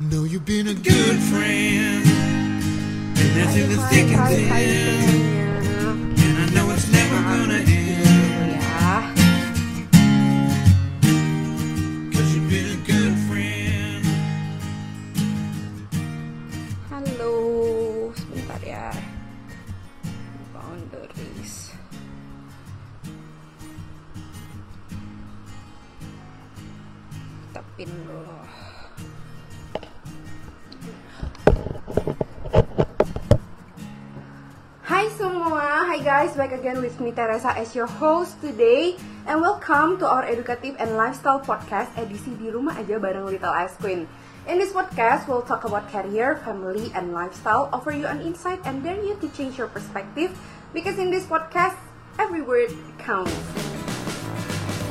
Know you've been a good friend, and that's in the thick and thin, and I know it's never gonna end. Back again with me Teresa as your host today and welcome to our educative and lifestyle podcast edisi di rumah aja bareng Little Ice Queen. In this podcast, we'll talk about career, family, and lifestyle, offer you an insight and dare you to change your perspective because in this podcast, every word counts.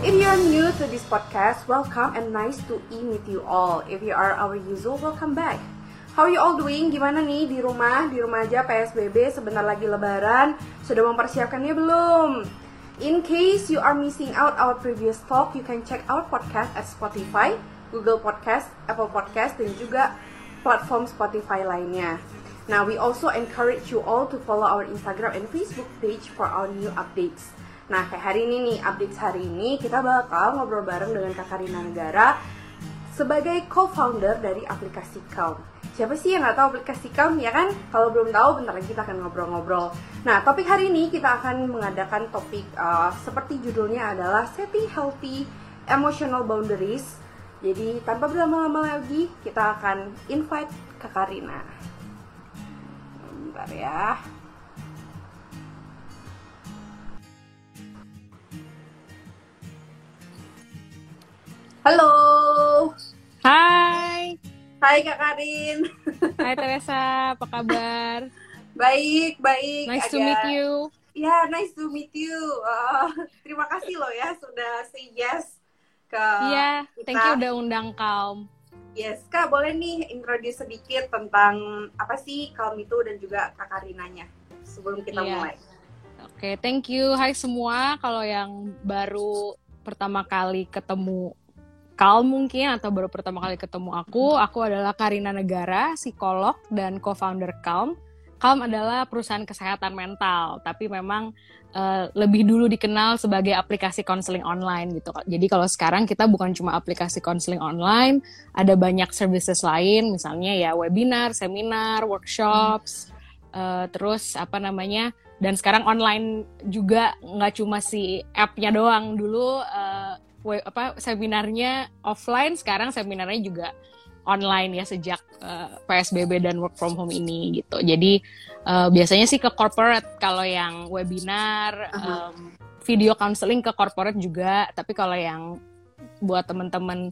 If you are new to this podcast, welcome and nice to meet you all. If you are our usual, welcome back. How you all doing? Gimana nih di rumah? Di rumah aja PSBB sebentar lagi lebaran. Sudah mempersiapkannya belum? In case you are missing out our previous talk, you can check our podcast at Spotify, Google Podcast, Apple Podcast, dan juga platform Spotify lainnya. Now, we also encourage you all to follow our Instagram and Facebook page for our new updates. Nah, kayak hari ini nih, updates hari ini kita bakal ngobrol bareng dengan Kak Karina Negara sebagai co-founder dari aplikasi Calm. Siapa sih yang nggak tahu aplikasi Calm ya kan? Kalau belum tahu, bentar lagi kita akan ngobrol-ngobrol. Nah, topik hari ini kita akan mengadakan topik uh, seperti judulnya adalah Setting Healthy Emotional Boundaries. Jadi tanpa berlama-lama lagi, kita akan invite Kak Karina. Bentar ya. Halo. Hai, Hai Kak Karin. hai Teresa, apa kabar? Baik, baik. Nice to Agak- meet you. Ya, nice to meet you. Uh, terima kasih loh ya sudah say yes ke Iya, kita. thank you udah undang Calm. Yes, Kak, boleh nih introduce sedikit tentang apa sih Calm itu dan juga Kak Karinanya sebelum kita Iya. mulai. Oke, thank you. Hai semua, kalau yang baru pertama kali ketemu Calm mungkin atau baru pertama kali ketemu aku, aku adalah Karina Negara, psikolog dan co-founder Calm. Calm adalah perusahaan kesehatan mental, tapi memang eh, lebih dulu dikenal sebagai aplikasi konseling online gitu. Jadi kalau sekarang kita bukan cuma aplikasi konseling online, ada banyak services lain, misalnya ya webinar, seminar, workshops, eh, terus apa namanya, dan sekarang online juga nggak cuma si app-nya doang. Dulu we- apa seminarnya offline, sekarang seminarnya juga online ya sejak eh, PSBB dan work from home ini gitu. Jadi eh, biasanya sih ke corporate kalau yang webinar, Aha. em, video counseling ke corporate juga. Tapi kalau yang buat teman-teman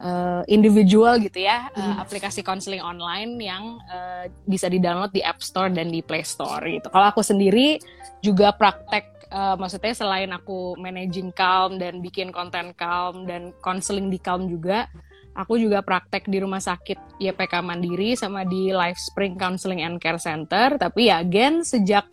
eh, individual gitu ya, Mhm. aplikasi counseling online yang eh, bisa di-download di App Store dan di Play Store gitu. Kalau aku sendiri juga praktek eh, maksudnya selain aku managing Calm dan bikin konten Calm dan counseling di Calm juga, aku juga praktek di rumah sakit YPK Mandiri sama di Life Spring Counseling and Care Center. Tapi ya again sejak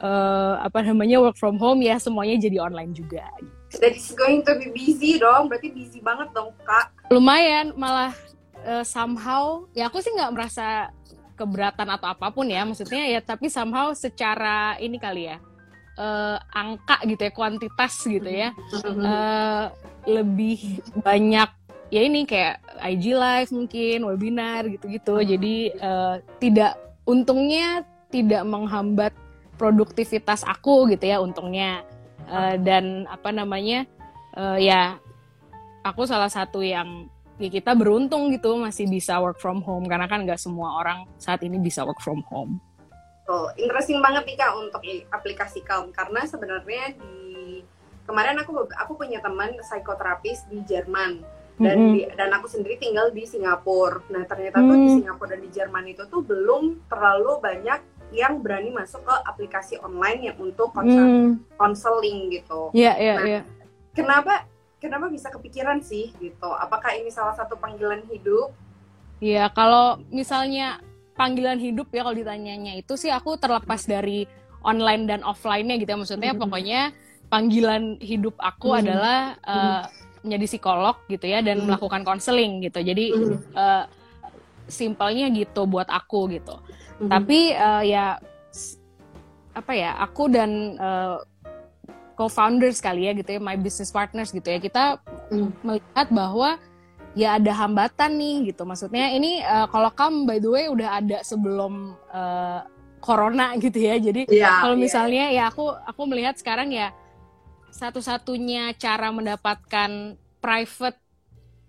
eh, apa namanya work from home ya semuanya jadi online juga. That is going to be busy dong, berarti busy banget dong Kak. Lumayan malah eh, somehow ya aku sih nggak merasa keberatan atau apa pun ya maksudnya ya tapi somehow secara ini kali ya eh, angka gitu ya kuantitas gitu ya. Eh, lebih banyak ya ini kayak IG live mungkin webinar gitu-gitu. Jadi eh, tidak untungnya tidak menghambat produktivitas aku gitu ya untungnya. Eh, dan apa namanya eh, ya aku salah satu yang ya kita beruntung gitu masih bisa work from home. Karena kan nggak semua orang saat ini bisa work from home Tuh, interesting banget nih Kak untuk aplikasi Calm karena sebenarnya di kemarin aku aku punya teman psikoterapis di Jerman dan Mm-mm. di- dan aku sendiri tinggal di Singapura. Nah ternyata tuh di Hmm. Singapura dan di Jerman itu tuh belum terlalu banyak yang berani masuk ke aplikasi online yang untuk konsel- Hmm, konseling gitu. ya ya Nah, ya Kenapa kenapa bisa kepikiran sih gitu? Apakah ini salah satu panggilan hidup? ya kalau misalnya panggilan hidup ya kalau ditanyanya itu sih aku terlepas dari online dan offline-nya gitu ya maksudnya Mhm. pokoknya panggilan hidup aku Mhm. adalah eh, menjadi psikolog gitu ya dan Mhm. melakukan konseling gitu jadi Mhm. eh, simpelnya gitu buat aku gitu. Mhm. Tapi eh, ya apa ya aku dan eh, co-founders kali ya gitu ya, my business partners gitu ya kita Hmm. melihat bahwa ya ada hambatan nih gitu. Maksudnya ini eh, kalau kamu by the way udah ada sebelum eh, corona gitu ya. Jadi Iya, kalau iya. misalnya ya aku aku melihat sekarang ya satu-satunya cara mendapatkan private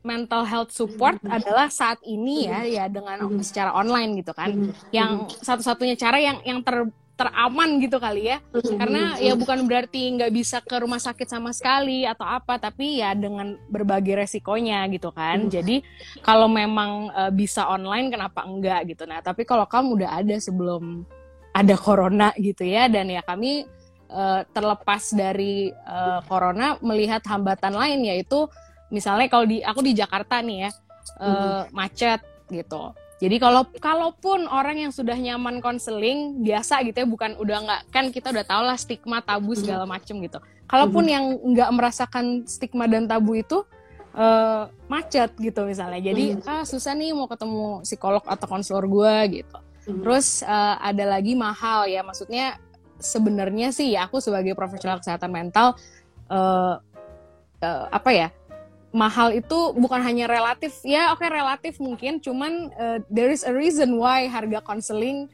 mental health support Mhm. adalah saat ini ya ya dengan Mhm. secara online gitu kan Mhm. yang satu-satunya cara yang yang ter teraman gitu kali ya. Mhm. karena ya bukan berarti nggak bisa ke rumah sakit sama sekali atau apa tapi ya dengan berbagai resikonya gitu kan. Mhm. jadi kalau memang eh, bisa online kenapa enggak gitu. Nah tapi kalau kamu udah ada sebelum ada corona gitu ya dan ya kami eh, terlepas dari eh, corona melihat hambatan lain yaitu misalnya kalau di aku di Jakarta nih ya eh, macet gitu jadi kalau kalaupun orang yang sudah nyaman konseling biasa gitu ya bukan udah nggak kan kita udah tau lah stigma tabu segala macem gitu. Kalaupun yang nggak merasakan stigma dan tabu itu eh, macet gitu misalnya. Jadi ah susah nih mau ketemu psikolog atau konselor gue gitu. Terus eh, ada lagi mahal ya maksudnya sebenarnya sih ya aku sebagai profesional kesehatan mental eh, eh, apa ya mahal itu bukan hanya relatif ya oke relatif mungkin cuman eh, there is a reason why harga konseling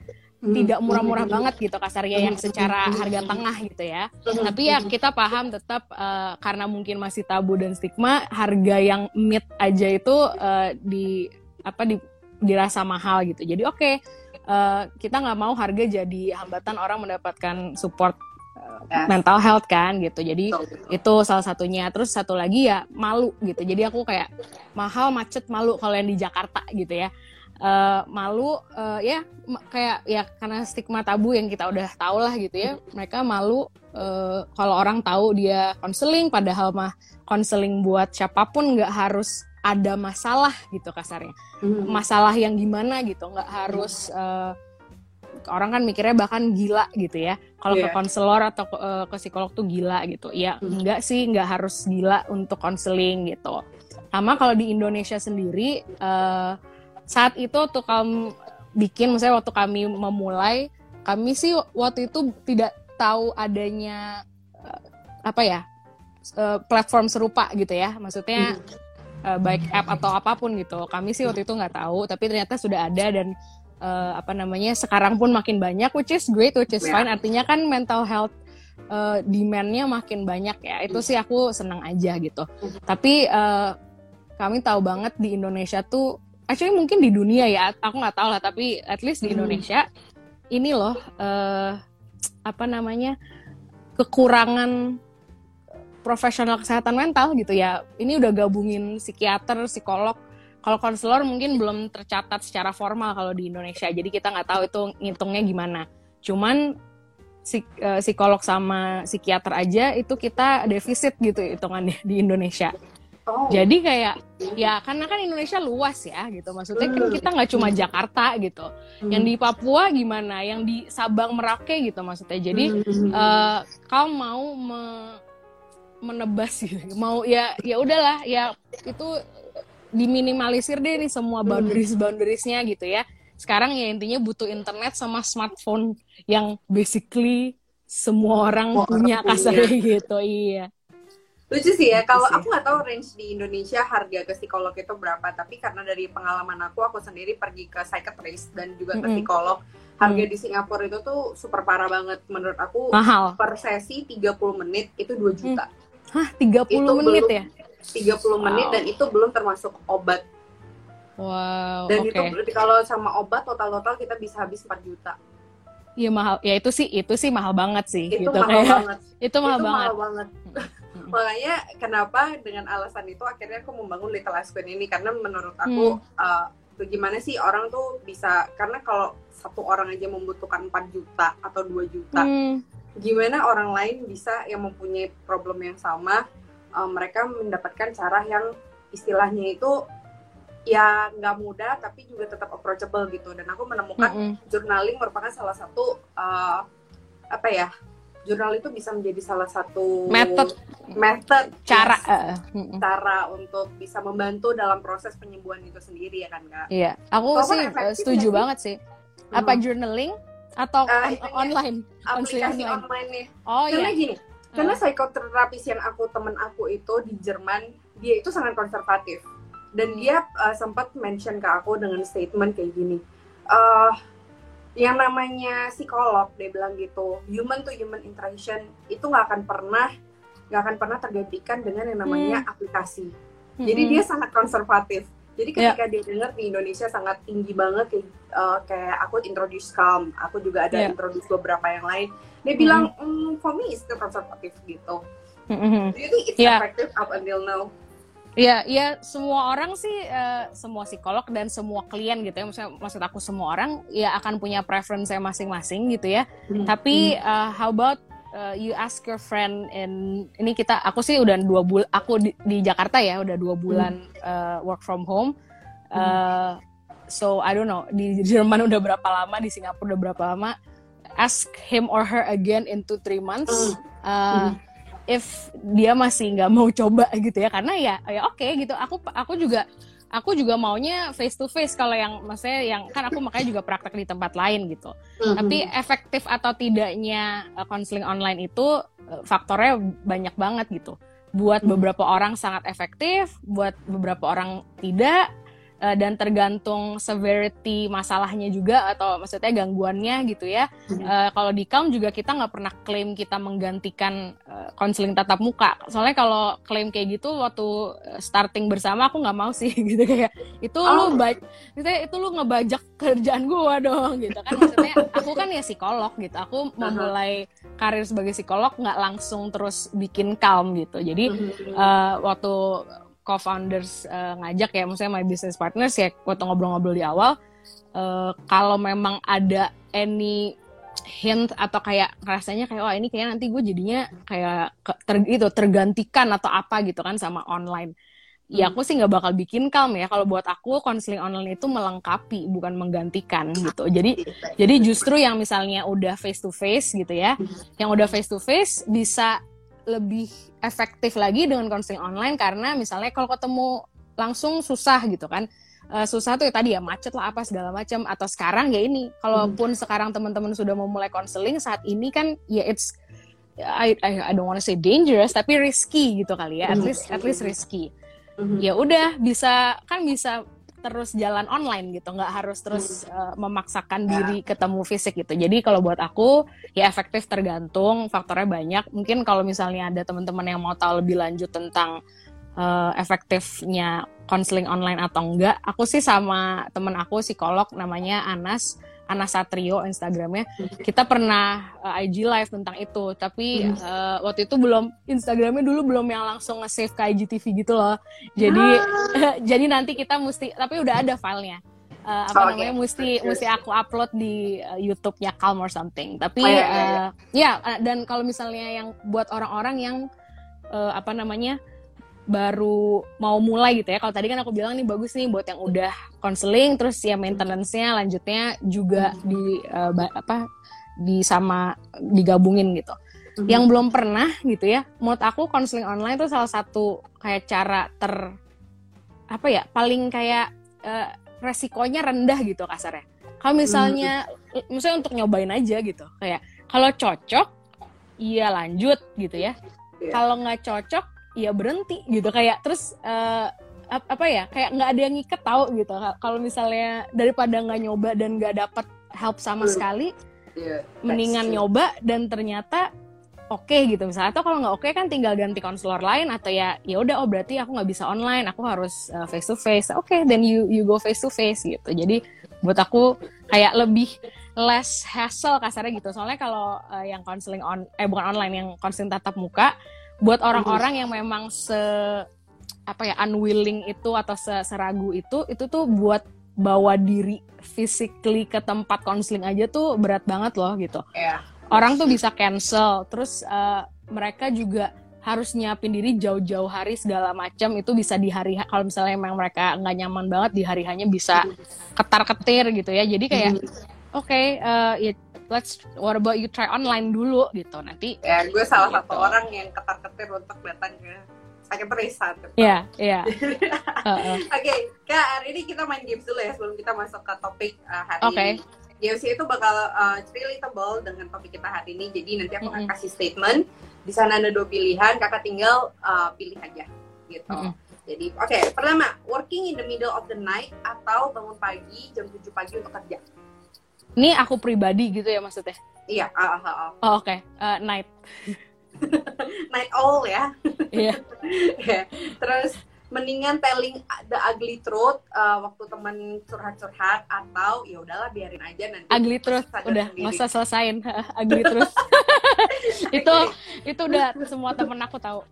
Mhm. tidak murah-murah banget gitu kasarnya yang secara harga tengah gitu ya Mhm. tapi ya kita paham tetap eh, karena mungkin masih tabu dan stigma harga yang mid aja itu eh, di apa di dirasa mahal gitu jadi oke eh, kita nggak mau harga jadi hambatan orang mendapatkan support Yes. mental health kan gitu. Jadi Betul. itu salah satunya. Terus satu lagi ya malu gitu. Jadi aku kayak mahal macet malu kalau yang di Jakarta gitu ya. Eh, malu eh, ya kayak ya karena stigma tabu yang kita udah tahu lah gitu ya. Mereka malu eh, kalau orang tahu dia konseling padahal mah konseling buat siapa pun nggak harus ada masalah gitu kasarnya. Mhm. masalah yang gimana gitu. Nggak harus eh, orang kan mikirnya bahkan gila gitu ya kalau ke Iya. konselor atau ke, eh, ke psikolog tuh gila gitu ya Hmm. enggak sih nggak harus gila untuk konseling gitu sama kalau di Indonesia sendiri eh, saat itu tuh kamu bikin misalnya waktu kami memulai kami sih waktu itu tidak tahu adanya eh, apa ya eh, platform serupa gitu ya maksudnya eh, baik app atau apa pun gitu. Kami sih waktu itu nggak tahu, tapi ternyata sudah ada dan eh, apa namanya sekarang pun makin banyak, which is great, which is Ya. fine. Artinya kan mental health eh, demand-nya makin banyak ya. Itu sih aku senang aja gitu. Tapi eh, kami tahu banget di Indonesia tuh, actually mungkin di dunia ya, aku nggak tahu lah. Tapi at least di Hmm. Indonesia ini loh eh, apa namanya kekurangan profesional kesehatan mental gitu ya. Ini udah gabungin psikiater, psikolog. Kalau konselor mungkin belum tercatat secara formal kalau di Indonesia. Jadi kita nggak tahu itu ngitungnya gimana. Cuman psik- eh, psikolog sama psikiater aja itu kita defisit gitu hitungannya di Indonesia. Oh. Jadi kayak ya karena kan Indonesia luas ya gitu. Maksudnya kan Hmm. kita nggak cuma Jakarta gitu. Mhm. Yang di Papua gimana? Yang di Sabang Merauke gitu maksudnya. Jadi eh kau mau me- menebas gitu mau ya ya udahlah ya itu diminimalisir deh nih semua Hmm. boundaries boundariesnya gitu ya sekarang ya intinya butuh internet sama smartphone yang basically semua orang Semua orang punya punya. kasarnya gitu iya Lucu sih ya, kalau aku nggak tahu range di Indonesia harga ke psikolog itu berapa, tapi karena dari pengalaman aku, aku sendiri pergi ke psychiatrist dan juga ke psikolog, harga Mm. di Singapura itu tuh super parah banget menurut aku. mahal Per sesi 30 menit itu 2 juta. hah 30 Itu menit belum- ya 30 menit Wow. dan itu belum termasuk obat. wow Dan oke itu berarti kalau sama obat total-total kita bisa habis 4 juta. iya mahal ya itu sih itu sih mahal banget sih Itu gitu mahal kayak banget. itu mahal itu banget mahal banget. Makanya kenapa dengan alasan itu akhirnya aku membangun Little Ice Queen ini karena menurut aku uh, bagaimana sih orang tuh bisa karena kalau satu orang aja membutuhkan 4 juta atau 2 juta, Hmm, gimana orang lain bisa yang mempunyai problem yang sama uh, mereka mendapatkan cara yang istilahnya itu ya nggak mudah tapi juga tetap approachable gitu dan aku menemukan mm-mm. journaling merupakan salah satu uh, apa ya jurnal itu bisa menjadi salah satu Method. method cara yes, mm-mm. cara untuk bisa membantu dalam proses penyembuhan itu sendiri ya kan kak? iya aku kan sih setuju sih? banget sih apa Hmm. journaling atau on- itunya, online aplikasi online. online nih. oh karena iya gini, karena psikoterapis yang aku temen aku itu di Jerman, dia itu sangat konservatif dan Hmm. dia uh, sempat mention ke aku dengan statement kayak gini. eh yang namanya psikolog dia bilang gitu human to human interaction itu nggak akan pernah nggak akan pernah tergantikan dengan yang namanya aplikasi jadi Mm-mm. dia sangat konservatif jadi ketika dia dengar di Indonesia sangat tinggi banget kayak eh, kayak aku introduce Calm aku juga ada Ya. introduce beberapa yang lain dia bilang "Mm, for me it's still konservatif gitu Mm-mm. do you think it's Ya. effective up until now Iya, iya semua orang sih, eh, semua psikolog dan semua klien gitu ya, maksudnya maksud aku semua orang ya akan punya preference masing-masing gitu ya. Tapi eh, how about eh, you ask your friend in ini kita, aku sih udah dua bulan, aku di, di Jakarta ya udah dua bulan eh, work from home. Eh, so I don't know di Jerman udah berapa lama, di Singapura udah berapa lama. Ask him or her again in two three months. Eh, if dia masih nggak mau coba gitu ya karena ya ya oke gitu aku aku juga aku juga maunya face to face kalau yang maksudnya yang kan aku makanya juga praktek di tempat lain gitu Mhm. tapi efektif atau tidaknya konseling online itu eh, faktornya banyak banget gitu buat Hmm. beberapa orang sangat efektif buat beberapa orang tidak eh, dan tergantung severity masalahnya juga atau maksudnya gangguannya gitu ya Mhm. Eh, kalau di Calm juga kita nggak pernah klaim kita menggantikan eh, konseling tatap muka. Soalnya kalau klaim kayak gitu waktu starting bersama aku nggak mau sih gitu kayak itu Oh. lu ba- maksudnya itu lu ngebajak kerjaan gua dong gitu kan maksudnya aku kan ya psikolog gitu. Aku memulai karir sebagai psikolog nggak langsung terus bikin Calm gitu. Jadi eh, waktu co-founders eh, ngajak ya, maksudnya my business partners ya, waktu ngobrol-ngobrol di awal, eh, kalau memang ada any hint atau kayak rasanya kayak wah ini kayaknya nanti gue jadinya kayak ter, itu tergantikan atau apa gitu kan sama online. Ya Hmm. aku sih nggak bakal bikin calm ya. Kalau buat aku konseling online itu melengkapi bukan menggantikan gitu. Jadi jadi justru yang misalnya udah face to face gitu ya, yang udah face to face bisa lebih efektif lagi dengan konseling online karena misalnya kalau ketemu langsung susah gitu kan. Eh, susah tuh ya tadi ya macet lah apa segala macam atau sekarang ya ini kalaupun sekarang teman-teman sudah mau mulai konseling saat ini kan ya it's I, I, I don't wanna say dangerous tapi risky gitu kali ya at Hmm. least at least risky Mhm. ya udah bisa kan bisa terus jalan online gitu nggak harus terus uh, memaksakan diri ketemu fisik gitu. Jadi kalau buat aku ya efektif tergantung faktornya banyak. Mungkin kalau misalnya ada teman-teman yang mau tahu lebih lanjut tentang uh, efektifnya konseling online atau enggak aku sih sama temen aku psikolog namanya Anas Anas Satrio Instagramnya. Kita pernah uh, IG live tentang itu. Tapi uh, waktu itu belum Instagramnya dulu belum yang langsung nge-save ke IGTV gitu loh. Jadi jadi nanti kita mesti tapi udah ada filenya. Uh, apa Oh, namanya oke. mesti mesti aku upload di uh, YouTube-nya Calm or something. Tapi Oh, iya, iya, uh, ya uh, dan kalau misalnya yang buat orang-orang yang uh, apa namanya baru mau mulai gitu ya. Kalau tadi kan aku bilang nih bagus nih buat yang udah konseling terus ya maintenance-nya lanjutnya juga di uh, apa di sama digabungin gitu. Mhm. yang belum pernah gitu ya menurut aku konseling online tuh salah satu kayak cara ter apa ya paling kayak eh, resikonya rendah gitu kasarnya. Kalau misalnya misalnya untuk nyobain aja gitu kayak kalau cocok iya lanjut gitu ya. Iya. kalau nggak cocok ya berhenti gitu. Kayak terus eh, ap- apa ya kayak nggak ada yang ngiket tahu gitu. Kalau misalnya daripada nggak nyoba dan nggak dapet help sama Hmm. sekali Iya, mendingan true. nyoba dan ternyata oke gitu misalnya. Atau kalau nggak oke kan tinggal ganti konselor lain atau ya ya udah oh berarti aku nggak bisa online aku harus uh, face to face oke then you you go face to face gitu. Jadi buat aku kayak lebih less hassle kasarnya gitu. Soalnya kalau uh, yang konseling on eh bukan online yang konseling tatap muka buat orang-orang yang memang se apa ya unwilling itu atau se- seragu itu itu tuh buat bawa diri physically ke tempat konseling aja tuh berat banget loh gitu. Iya. orang tuh bisa cancel terus eh, mereka juga harus nyiapin diri jauh-jauh hari segala macam itu bisa di hari kalau misalnya emang mereka nggak nyaman banget di hari hanya bisa ketar ketir gitu ya. Jadi kayak oke eh, ya let's what about you try online dulu gitu nanti Ya, gue salah Gitu. satu orang yang ketar-ketir untuk datang ke sakit riset. ya ya Heeh. Oke, Kak, hari ini kita main games dulu ya sebelum kita masuk ke topik uh, hari Oke. ini. Games itu bakal uh, relatable dengan topik kita hari ini. Jadi nanti aku akan Mm-mm. kasih statement. Di sana ada dua pilihan, kakak tinggal uh, pilih aja gitu. Mm-mm. Jadi, oke, pertama, working in the middle of the night atau bangun pagi jam 7 pagi untuk kerja. Ini aku pribadi gitu ya maksudnya Iya, ah, ah, ah. oh, oke Eh, night night owl ya. Iya. Ya. Terus mendingan telling the ugly truth uh, waktu temen curhat-curhat atau ya udahlah biarin aja nanti ugly truth udah sendiri. usah selesain ugly truth itu itu udah semua temen aku tahu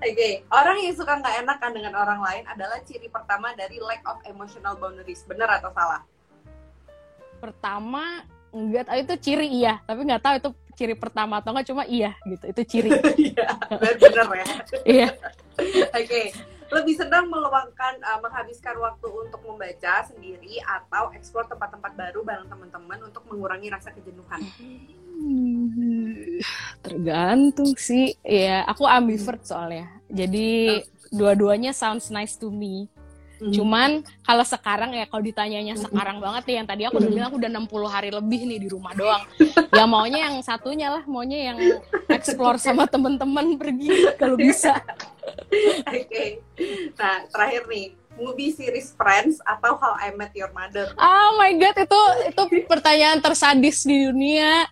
Oke, orang yang suka nggak enakan dengan orang lain adalah ciri pertama dari lack of emotional boundaries. Benar atau salah? Pertama enggak tahu itu ciri iya. Tapi nggak tahu itu ciri pertama atau enggak cuma iya gitu. Itu ciri. Iya, benar ya. iya. Oke, lebih senang meluangkan, uh, menghabiskan waktu untuk membaca sendiri atau eksplor tempat-tempat baru bareng teman-teman untuk mengurangi rasa kejenuhan. Hmm, tergantung sih. Ya aku ambivert soalnya. Jadi dua-duanya sounds nice to me Hmm. cuman kalau sekarang ya kalau ditanyanya sekarang banget nih yang tadi aku udah bilang aku udah 60 hari lebih nih di rumah doang ya maunya yang satunya lah maunya yang explore sama temen-temen pergi kalau bisa Oke, nah terakhir nih, movie series Friends atau How I Met Your Mother? Oh my god, itu itu pertanyaan tersadis di dunia.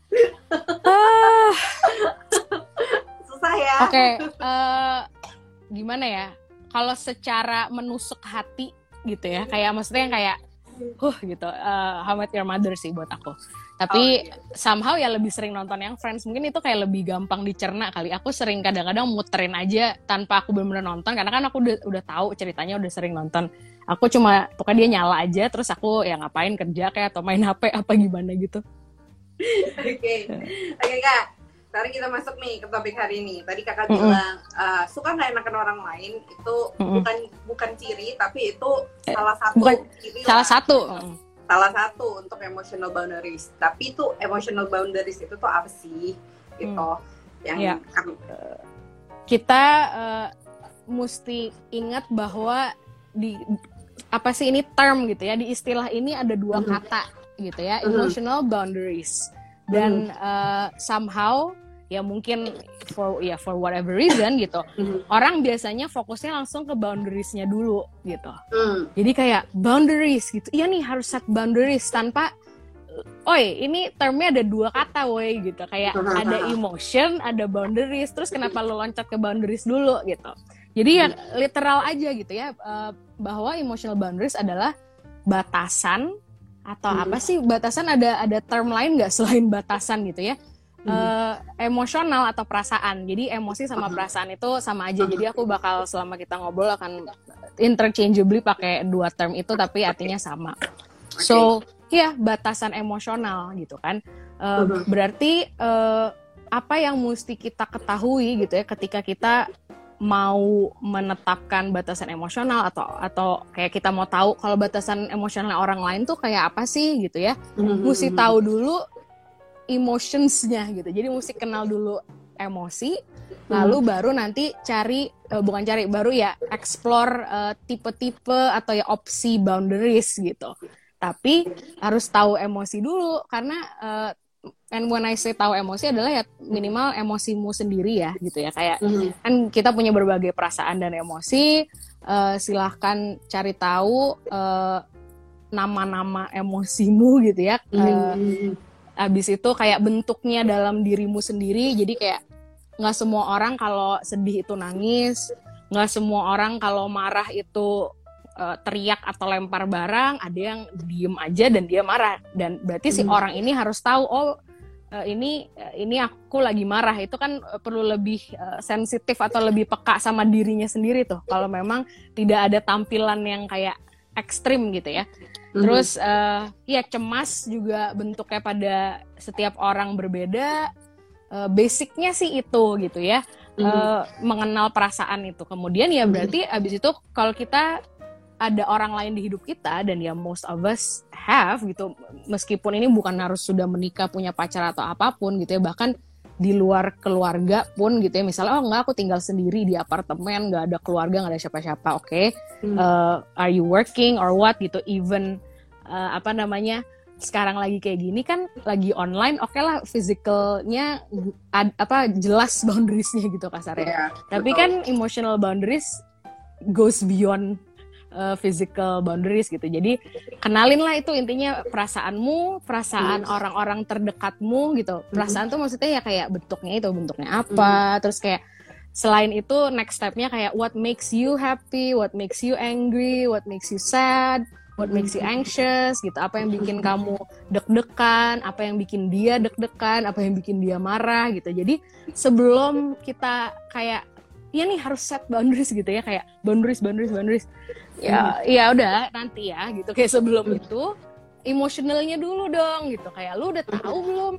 Ah, Susah ya? Oke, eh, gimana ya? Kalau secara menusuk hati gitu ya, kayak maksudnya yang kayak, huh gitu, eh, How Met Your Mother sih buat aku. Tapi Oh, iya. somehow ya lebih sering nonton yang Friends. Mungkin itu kayak lebih gampang dicerna kali. Aku sering kadang-kadang muterin aja tanpa aku benar-benar nonton, karena kan aku udah udah tahu ceritanya, udah sering nonton. Aku cuma pokoknya dia nyala aja, terus aku ya ngapain kerja kayak atau main HP apa gimana gitu. Oke, oke kak. Sekarang kita masuk nih ke topik hari ini. Tadi kakak Mm-mm. bilang uh, suka nggak enakan orang lain itu Mm-mm. bukan bukan ciri, tapi itu salah satu bukan ciri Salah lah. satu. Salah satu untuk emotional boundaries. Tapi itu emotional boundaries itu tuh apa sih? Gitu. Yang Iya. kan- kita eh, mesti ingat bahwa di apa sih ini term gitu ya di istilah ini ada dua Mhm. kata gitu ya Mhm. emotional boundaries dan eh, somehow ya mungkin for ya for whatever reason gitu Mhm. orang biasanya fokusnya langsung ke boundariesnya dulu gitu Hmm. jadi kayak boundaries gitu iya nih harus set boundaries tanpa Oi, ini termnya ada dua kata, woi, gitu. Kayak ada emotion, ada boundaries. Terus kenapa lo loncat ke boundaries dulu, gitu. Jadi ya literal aja gitu ya, eh, bahwa emotional boundaries adalah batasan atau Hmm. apa sih batasan ada ada term lain nggak selain batasan gitu ya? Hmm. Eh, emosional atau perasaan. Jadi emosi sama Hmm. perasaan itu sama aja. Jadi aku bakal selama kita ngobrol akan interchangeably pakai dua term itu tapi artinya sama. So, ya batasan emosional gitu kan. Mhm. Berarti eh, apa yang mesti kita ketahui gitu ya ketika kita mau menetapkan batasan emosional atau atau kayak kita mau tahu kalau batasan emosional orang lain tuh kayak apa sih gitu ya. Mhm. Mesti tahu dulu emotionsnya gitu. Jadi mesti kenal dulu emosi, lalu baru nanti cari eh, bukan cari baru ya explore eh, tipe-tipe atau ya opsi boundaries gitu. Tapi harus tahu emosi dulu karena eh, and when I say tahu emosi adalah ya minimal emosimu sendiri ya gitu ya kayak Mhm. kan kita punya berbagai perasaan dan emosi eh, silahkan cari tahu eh, nama-nama emosimu gitu ya Mhm. Abis itu kayak bentuknya dalam dirimu sendiri jadi kayak nggak semua orang kalau sedih itu nangis nggak semua orang kalau marah itu eh, teriak atau lempar barang ada yang diem aja dan dia marah dan berarti si Hmm. orang ini harus tahu oh eh, ini eh, ini aku lagi marah itu kan perlu lebih sensitif atau lebih peka sama dirinya sendiri tuh kalau memang tidak ada tampilan yang kayak ekstrim gitu ya. Terus eh, ya cemas juga bentuknya pada setiap orang berbeda. Eh, basicnya sih itu gitu ya, Mhm. Eh, mengenal perasaan itu. Kemudian ya berarti abis itu kalau kita ada orang lain di hidup kita dan ya most of us have gitu meskipun ini bukan harus sudah menikah punya pacar atau apa pun gitu ya bahkan di luar keluarga pun gitu ya. Misalnya oh enggak aku tinggal sendiri di apartemen nggak ada keluarga nggak ada siapa-siapa oke. Hmm. uh, are you working or what? gitu. Even uh, apa namanya sekarang lagi kayak gini kan lagi online oke lah physicalnya ad- apa jelas boundariesnya gitu kasarnya Iya, tapi betul. kan emotional boundaries goes beyond uh, physical boundaries gitu. Jadi kenalin lah itu intinya perasaanmu, perasaan orang-orang terdekatmu gitu. Perasaan tuh maksudnya ya kayak bentuknya itu bentuknya apa, terus kayak selain itu next stepnya kayak what makes you happy, what makes you angry, what makes you sad, what makes you anxious gitu. Apa yang bikin kamu deg-degan, apa yang bikin dia deg-degan, apa yang bikin dia marah gitu. Jadi sebelum kita kayak ya nih harus set boundaries gitu ya kayak boundaries boundaries boundaries. Ya ya udah nanti ya gitu. Kayak sebelum itu emotionalnya dulu dong gitu. Kayak lu udah tahu belum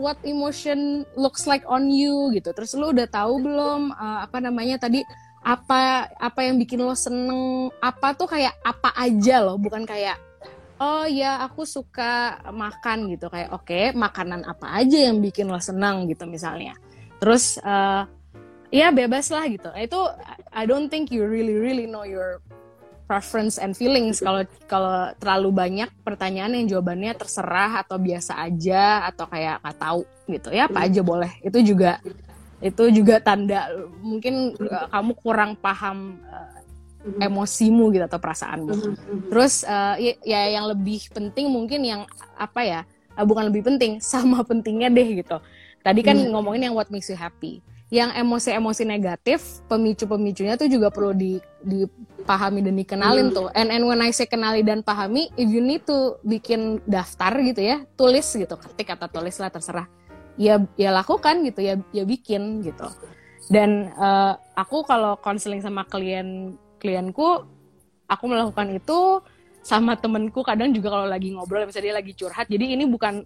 what emotion looks like on you gitu. Terus lu udah tahu belum uh, apa namanya tadi apa apa yang bikin lo seneng apa tuh kayak apa aja loh. Bukan kayak oh ya aku suka makan gitu. Kayak oke makanan apa aja yang bikin lo seneng gitu misalnya. Terus uh, ya bebas lah gitu. Itu I don't think you really really know your preference and feelings. Kalau kalau terlalu banyak pertanyaan yang jawabannya terserah atau biasa aja atau kayak nggak tahu gitu. Ya apa aja boleh. Itu juga itu juga tanda mungkin uh, kamu kurang paham uh, emosimu gitu atau perasaanmu. Terus uh, ya, ya yang lebih penting mungkin yang apa ya uh, bukan lebih penting sama pentingnya deh gitu. Tadi kan ngomongin yang what makes you happy yang emosi-emosi negatif pemicu-pemicunya tuh juga perlu di, dipahami dan dikenalin tuh. And and when I say kenali dan pahami if you need to bikin daftar gitu ya tulis gitu. Ketik atau tulis lah terserah. Ya ya lakukan gitu ya ya bikin gitu. Dan uh, aku kalau konseling sama klien klienku aku melakukan itu sama temenku kadang juga kalau lagi ngobrol misalnya dia lagi curhat. Jadi ini bukan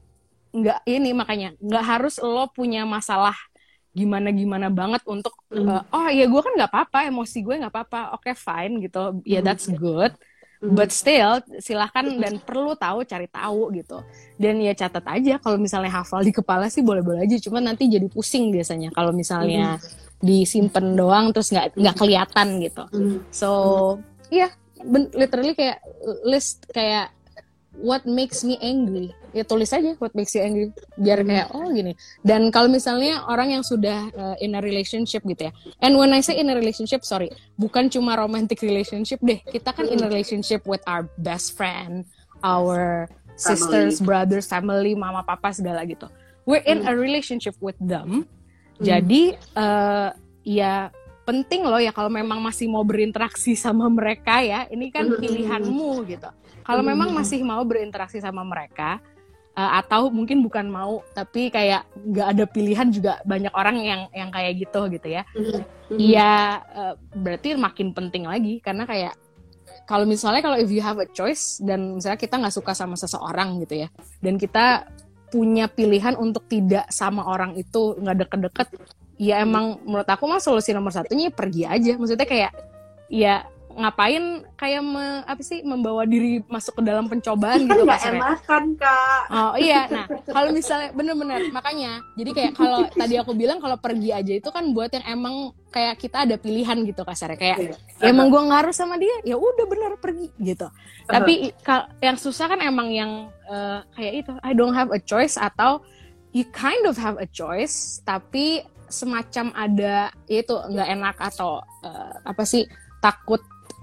nggak ini makanya nggak harus lo punya masalah gimana gimana banget untuk uh, oh ya gue kan nggak apa-apa emosi gue nggak apa-apa oke fine gitu. Ya yeah, that's good. But still silahkan dan perlu tahu cari tahu gitu. Dan ya catat aja kalau misalnya hafal di kepala sih boleh-boleh aja cuma nanti jadi pusing biasanya kalau misalnya disimpan doang terus nggak nggak kelihatan gitu. So iya yeah, literally kayak list kayak what makes me angry ya tulis aja what makes you angry? Biar kayak oh gini. Dan kalau misalnya orang yang sudah uh, in a relationship gitu ya. And when I say in a relationship sorry bukan cuma romantic relationship deh. Kita kan in a relationship with our best friend our sisters brothers family mama papa segala gitu. We're in a relationship with them. Jadi uh, ya penting loh ya kalau memang masih mau berinteraksi sama mereka ya. Ini kan pilihanmu gitu. Kalau memang masih mau berinteraksi sama mereka uh, atau mungkin bukan mau tapi kayak nggak ada pilihan juga banyak orang yang yang kayak gitu gitu ya. Iya uh, berarti makin penting lagi karena kayak kalau misalnya kalau if you have a choice dan misalnya kita nggak suka sama seseorang gitu ya dan kita punya pilihan untuk tidak sama orang itu nggak deket-deket ya emang menurut aku mah solusi nomor satunya pergi aja. Maksudnya kayak ya ngapain kayak me, apa sih membawa diri masuk ke dalam pencobaan gitu nggak enakan kak. Oh iya. Nah kalau misalnya bener-bener. Makanya jadi kayak kalau tadi aku bilang kalau pergi aja itu kan buat yang emang kayak kita ada pilihan gitu kasarnya kayak ya emang gue ngaruh sama dia ya udah bener pergi gitu. Tapi kal yang susah kan emang yang uh, kayak itu I don't have a choice atau you kind of have a choice tapi semacam ada ya itu nggak enak atau uh, apa sih takut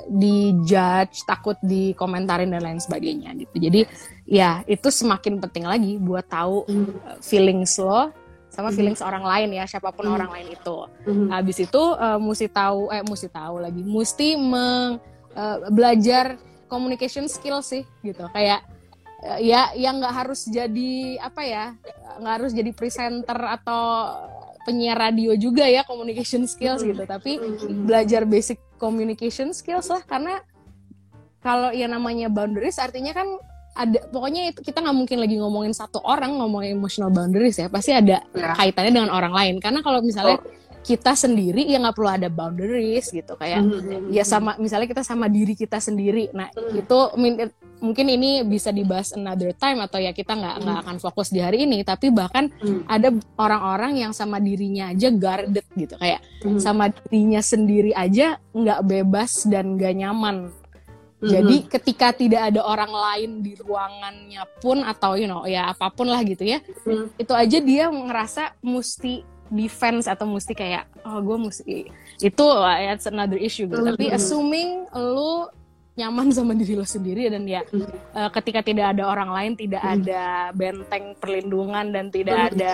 dijudge, takut dikomentarin dan lain sebagainya gitu. Jadi ya itu semakin penting lagi buat tahu uh, feelings lo sama feelings orang lain ya, siapa pun orang lain itu. Habis itu uh, mesti tahu eh mesti tahu lagi, mesti meng, uh, belajar communication skill sih gitu. Kayak uh, ya yang nggak harus jadi apa ya, nggak harus jadi presenter atau penyiar radio juga ya communication skills gitu. Tapi belajar basic communication skills lah karena kalau yang namanya boundaries artinya kan ada pokoknya itu kita nggak mungkin lagi ngomongin satu orang ngomongin emotional boundaries ya. Pasti ada Ya. kaitannya dengan orang lain. Karena kalau misalnya kita sendiri ya nggak perlu ada boundaries gitu kayak Mhm. ya sama misalnya kita sama diri kita sendiri nah Mhm. itu mungkin ini bisa dibahas another time atau ya kita nggak nggak akan fokus di hari ini tapi bahkan Mhm. ada orang-orang yang sama dirinya aja guarded gitu kayak Mhm. sama dirinya sendiri aja nggak bebas dan nggak nyaman Mhm. jadi ketika tidak ada orang lain di ruangannya pun atau you know ya apa pun lah gitu ya Mhm. itu aja dia ngerasa mesti defense atau mesti kayak oh gue mesti itu it's another issue gitu tapi Mhm. assuming lu nyaman sama diri lo sendiri dan ya Mhm. uh, ketika tidak ada orang lain tidak Mhm. ada benteng perlindungan dan tidak Mhm. ada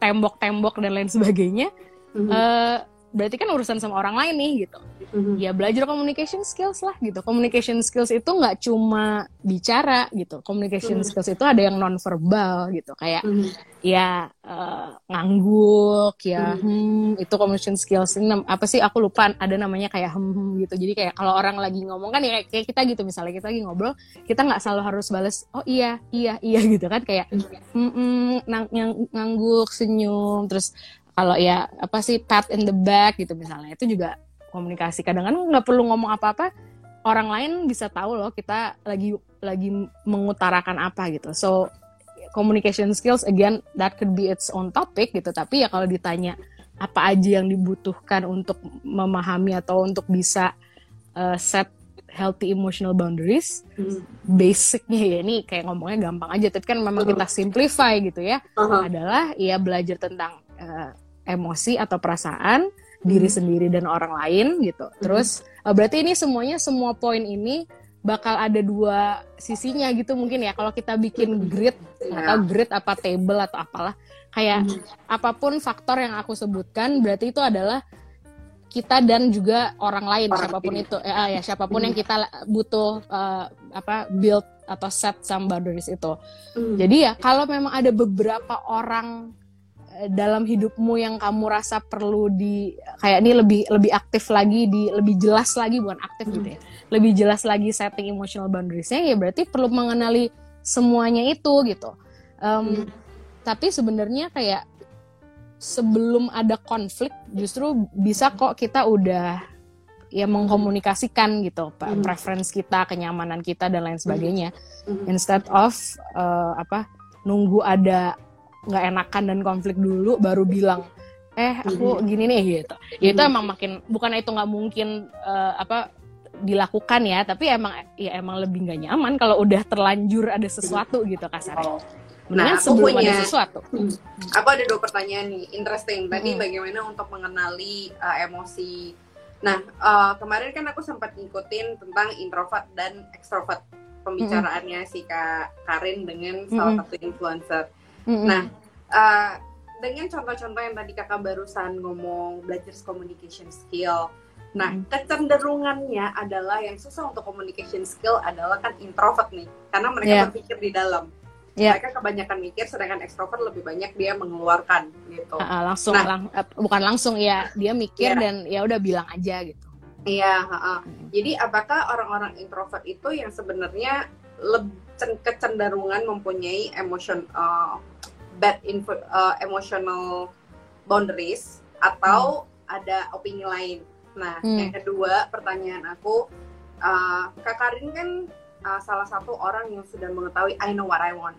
tembok-tembok dan lain sebagainya Mhm. uh, berarti kan urusan sama orang lain nih gitu Mhm. ya belajar communication skills lah gitu. Communication skills itu nggak cuma bicara gitu. Communication Hmm. skills itu ada yang non verbal gitu. Kayak Mhm. ya eh, ngangguk, ya hmm, itu communication skills. Ini apa sih aku lupa ada namanya kayak hmm, hmm gitu. Jadi kayak kalau orang lagi ngomong kan ya kayak kita gitu misalnya kita lagi ngobrol, kita nggak selalu harus balas oh iya, iya, iya gitu kan kayak hmm, hmm, nang- nyang- ngangguk, senyum, terus kalau ya apa sih pat in the back gitu misalnya itu juga komunikasi. Kadang kan nggak perlu ngomong apa-apa orang lain bisa tahu loh kita lagi lagi mengutarakan apa gitu. So communication skills again that could be its own topic gitu. Tapi ya kalau ditanya apa aja yang dibutuhkan untuk memahami atau untuk bisa uh, set healthy emotional boundaries Mhm. basicnya ya ini kayak ngomongnya gampang aja. Tapi kan memang kita simplify gitu ya. Aha. adalah ya belajar tentang eh, emosi atau perasaan diri Hmm. sendiri dan orang lain gitu. Terus eh, berarti ini semuanya semua poin ini bakal ada dua sisinya gitu mungkin ya. Kalau kita bikin grid nggak tahu grid apa table atau apalah kayak Mhm. apa pun faktor yang aku sebutkan berarti itu adalah kita dan juga orang lain Orang siapa pun itu eh, ya siapa pun Hmm. yang kita butuh eh, apa build atau set some boundaries itu. Mhm. Jadi ya kalau memang ada beberapa orang dalam hidupmu yang kamu rasa perlu di kayak ini lebih lebih aktif lagi di lebih jelas lagi bukan aktif gitu ya. Lebih jelas lagi setting emotional boundariesnya ya berarti perlu mengenali semuanya itu gitu. Em, Hmm. Tapi sebenarnya kayak sebelum ada konflik justru bisa kok kita udah ya mengkomunikasikan gitu Pak, Hmm. preference kita, kenyamanan kita dan lain sebagainya Mhm. instead of eh, apa nunggu ada nggak enakan dan konflik dulu baru bilang eh aku gini nih gitu ya itu Mhm. emang makin bukan itu nggak mungkin eh, apa dilakukan ya tapi emang ya emang lebih nggak nyaman kalau udah terlanjur ada sesuatu gitu kasarnya Oh. mendingan Nah, aku sebelum punya- ada sesuatu Aku ada dua pertanyaan nih, interesting. Tadi Mm-mm. bagaimana untuk mengenali uh, emosi. Nah, uh, kemarin kan aku sempat ngikutin tentang introvert dan extrovert pembicaraannya si Kak Karin dengan salah satu influencer. Mm-mm. Nah, uh, dengan contoh-contoh yang tadi kakak barusan ngomong belajar communication skill. Nah, Mm. kecenderungannya adalah yang susah untuk communication skill adalah kan introvert nih, karena mereka Yeah. berpikir di dalam. Yeah. Mereka kebanyakan mikir, sedangkan extrovert lebih banyak dia mengeluarkan gitu. Ah, langsung Nah. lang- eh, bukan langsung ya dia mikir Iya. dan ya udah bilang aja gitu Iya, ha-ha. jadi apakah orang-orang introvert itu yang sebenarnya kecenderungan mempunyai emotion uh, bad info, uh, emotional boundaries atau ada opini lain? Nah, Hmm. yang kedua pertanyaan aku, uh, Kak Karin kan uh, salah satu orang yang sudah mengetahui I know what I want.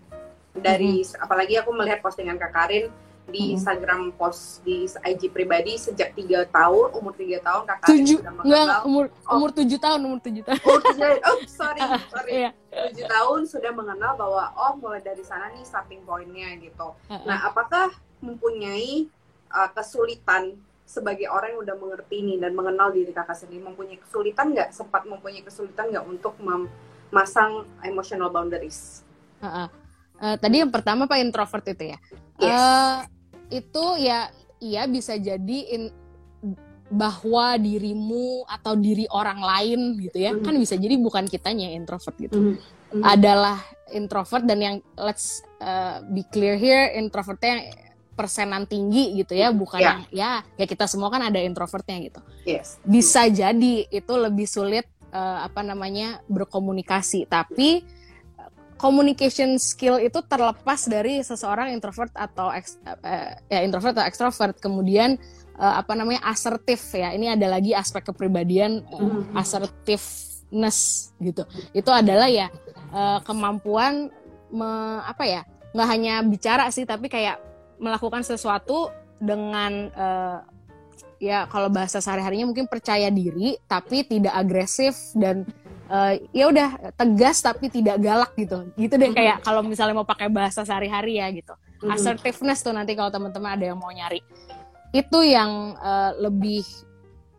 Dari apalagi aku melihat postingan Kak Karin di Hmm. Instagram post di IG pribadi sejak tiga tahun umur tiga tahun Kak Karin tujuh sudah enggak mengenal umur Oh. umur tujuh tahun umur tujuh tahun Oh, tujuh- oh, sorry, sorry. Iya. Tujuh tahun sudah mengenal bahwa oh mulai dari sana nih starting pointnya gitu. Ah. Nah, apakah mempunyai uh, kesulitan sebagai orang yang udah mengerti nih dan mengenal diri kakak sendiri mempunyai kesulitan nggak sempat mempunyai kesulitan nggak untuk memasang emotional boundaries? Ah. Eh, tadi yang pertama pak introvert itu ya Yes. Eh, itu ya iya bisa jadi in- bahwa dirimu atau diri orang lain gitu ya Mhm. kan bisa jadi bukan kitanya yang introvert gitu Mhm. Mhm. adalah introvert dan yang let's uh, be clear here introvertnya yang persenan tinggi gitu ya bukan Ya. yang ya ya kita semua kan ada introvertnya gitu Yes. bisa jadi itu lebih sulit uh, apa namanya berkomunikasi tapi uh, communication skill itu terlepas dari seseorang introvert atau ex- eh, ya introvert atau extrovert kemudian uh, apa namanya asertif ya. Ini ada lagi aspek kepribadian uh, assertiveness gitu. Itu adalah ya uh, kemampuan me, apa ya? nggak hanya bicara sih tapi kayak melakukan sesuatu dengan uh, ya kalau bahasa sehari-harinya mungkin percaya diri tapi tidak agresif dan uh, ya udah tegas tapi tidak galak gitu gitu deh kayak kalau misalnya mau pakai bahasa sehari-hari ya gitu assertiveness tuh nanti kalau teman-teman ada yang mau nyari itu yang uh, lebih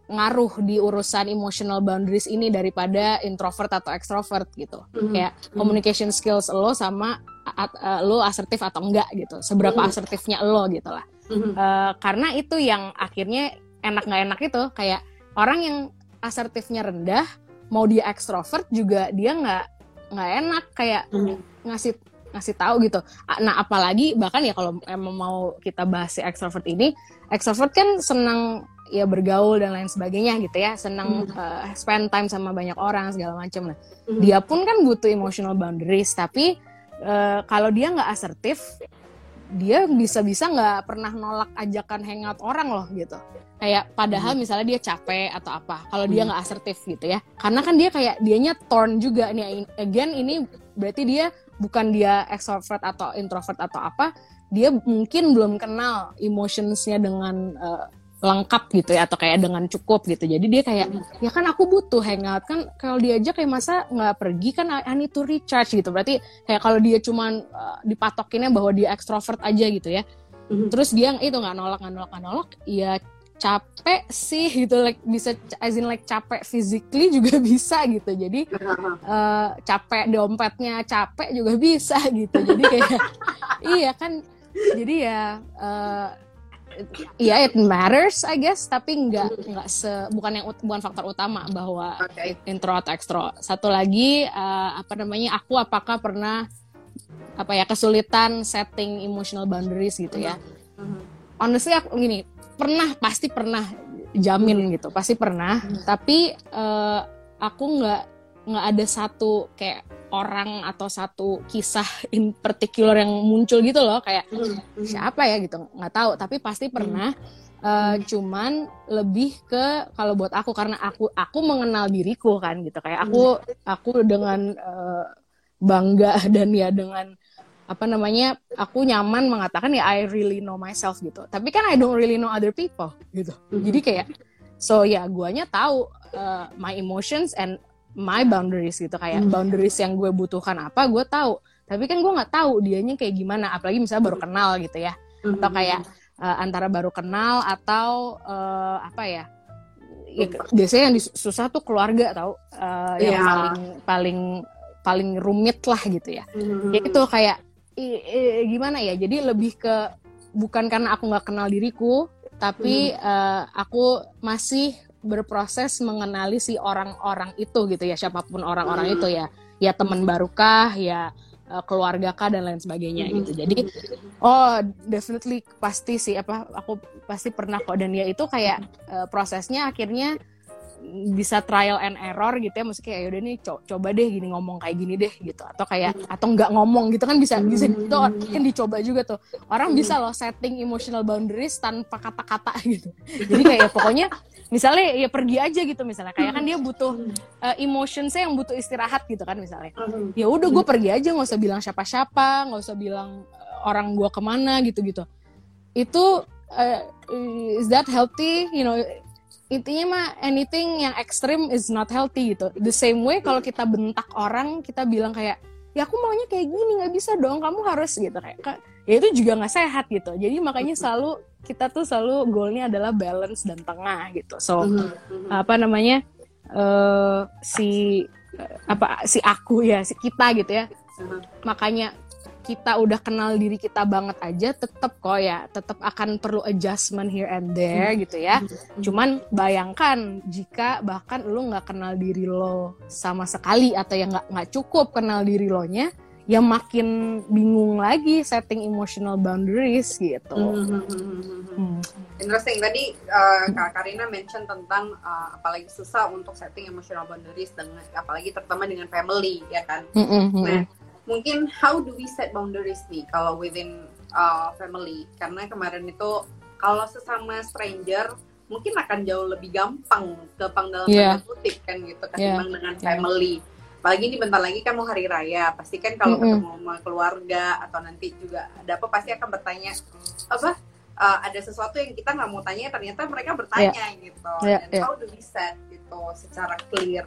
ngaruh di urusan emotional boundaries ini daripada introvert atau extrovert gitu. Mm-hmm. Kayak communication skills lo sama uh, lo asertif atau enggak gitu. Seberapa mm-hmm. asertifnya lo gitu lah. Mm-hmm. Uh, karena itu yang akhirnya enak nggak enak itu kayak orang yang asertifnya rendah mau dia extrovert juga dia nggak nggak enak kayak mm-hmm. ngasih ngasih tahu gitu. Nah apalagi bahkan ya kalau emang mau kita bahas si extrovert ini, extrovert kan senang ya bergaul dan lain sebagainya gitu ya senang hmm. uh, spend time sama banyak orang segala macam lah hmm. dia pun kan butuh emotional boundaries tapi uh, kalau dia nggak asertif dia bisa-bisa nggak pernah nolak ajakan hangout orang loh gitu kayak padahal hmm. misalnya dia capek atau apa kalau hmm. dia nggak asertif gitu ya karena kan dia kayak dianya torn juga nih again ini berarti dia bukan dia extrovert atau introvert atau apa dia mungkin belum kenal emotionsnya dengan uh, lengkap gitu ya atau kayak dengan cukup gitu jadi dia kayak ya kan aku butuh hangout kan kalau diajak kayak masa nggak pergi kan I need to recharge gitu berarti kayak kalau dia cuman uh, dipatokinnya bahwa dia ekstrovert aja gitu ya mm-hmm. terus dia itu nggak nolak nggak nolak nggak nolak ya capek sih gitu like bisa as in like capek physically juga bisa gitu jadi uh, capek dompetnya capek juga bisa gitu jadi kayak iya kan jadi ya uh, Iya, yeah, it matters, I guess, tapi nggak nggak se bukan yang bukan faktor utama bahwa okay. intro atau ekstro. Satu lagi uh, apa namanya, aku apakah pernah apa ya kesulitan setting emotional boundaries gitu ya. Mm-hmm. Honestly aku gini, pernah pasti pernah jamin gitu, pasti pernah. Mm-hmm. Tapi uh, aku nggak nggak ada satu kayak orang atau satu kisah in particular yang muncul gitu loh kayak mm-hmm. siapa ya gitu nggak tahu tapi pasti pernah mm-hmm. uh, cuman lebih ke kalau buat aku karena aku aku mengenal diriku kan gitu kayak aku aku dengan uh, bangga dan ya dengan apa namanya aku nyaman mengatakan ya I really know myself gitu tapi kan I don't really know other people gitu mm-hmm. jadi kayak so ya guanya tahu uh, my emotions and my boundaries gitu kayak hmm. boundaries yang gue butuhkan apa gue tahu tapi kan gue nggak tahu dianya kayak gimana apalagi misalnya baru kenal gitu ya hmm. atau kayak uh, antara baru kenal atau uh, apa ya ya, biasanya yang susah tuh keluarga tau uh, yang yeah. paling paling paling rumit lah gitu ya mm-hmm. ya itu kayak i, i, gimana ya? Jadi lebih ke bukan karena aku nggak kenal diriku tapi mm. uh, aku masih berproses mengenali si orang-orang itu gitu ya siapa pun orang-orang itu ya. Ya teman barukah ya uh, keluarga kah dan lain sebagainya gitu. Jadi oh definitely pasti sih apa aku pasti pernah kok. Dan ya itu kayak uh, prosesnya akhirnya bisa trial and error gitu ya. Maksudnya kayak yaudah nih co coba deh gini ngomong kayak gini deh gitu. Atau kayak atau nggak ngomong gitu kan bisa bisa itu kan dicoba juga tuh. Orang bisa loh setting emotional boundaries tanpa kata-kata gitu. Jadi kayak pokoknya misalnya ya pergi aja gitu misalnya. Kayak kan dia butuh uh, emotion saya yang butuh istirahat gitu kan misalnya. Ya udah gue pergi aja nggak usah bilang siapa-siapa nggak usah bilang uh, orang gue ke mana gitu gitu itu uh, is that healthy? You know intinya mah anything yang ekstrim is not healthy gitu. The same way kalau kita bentak orang kita bilang kayak ya aku maunya kayak gini nggak bisa dong kamu harus gitu. Kayak ya itu juga nggak sehat gitu. Jadi makanya selalu kita tuh selalu goalnya adalah balance dan tengah gitu. So mm-hmm. apa namanya uh, si apa si aku ya si kita gitu ya. Uh-huh. makanya kita udah kenal diri kita banget aja tetap kok ya tetap akan perlu adjustment here and there hmm. gitu ya hmm. cuman bayangkan jika bahkan lu nggak kenal diri lo sama sekali atau yang nggak nggak cukup kenal diri lo nya ya makin bingung lagi setting emotional boundaries gitu. Hmm. Hmm. Interesting tadi uh, Kak Karina mention tentang uh, apalagi susah untuk setting emotional boundaries dengan apalagi terutama dengan family ya kan. Hmm. hmm, hmm. Nah mungkin how do we set boundaries nih kalau within uh, family karena kemarin itu kalau sesama stranger mungkin akan jauh lebih gampang kepang dalam tanda kutip kan gitu ketimbang dengan Iya. family. Apalagi ini bentar lagi kan mau hari raya, pasti kan kalau Mm-mm. ketemu sama keluarga atau nanti juga ada apa pasti akan bertanya apa uh, ada sesuatu yang kita nggak mau tanya ternyata mereka bertanya gitu. Iya, And iya. how do we set gitu secara clear?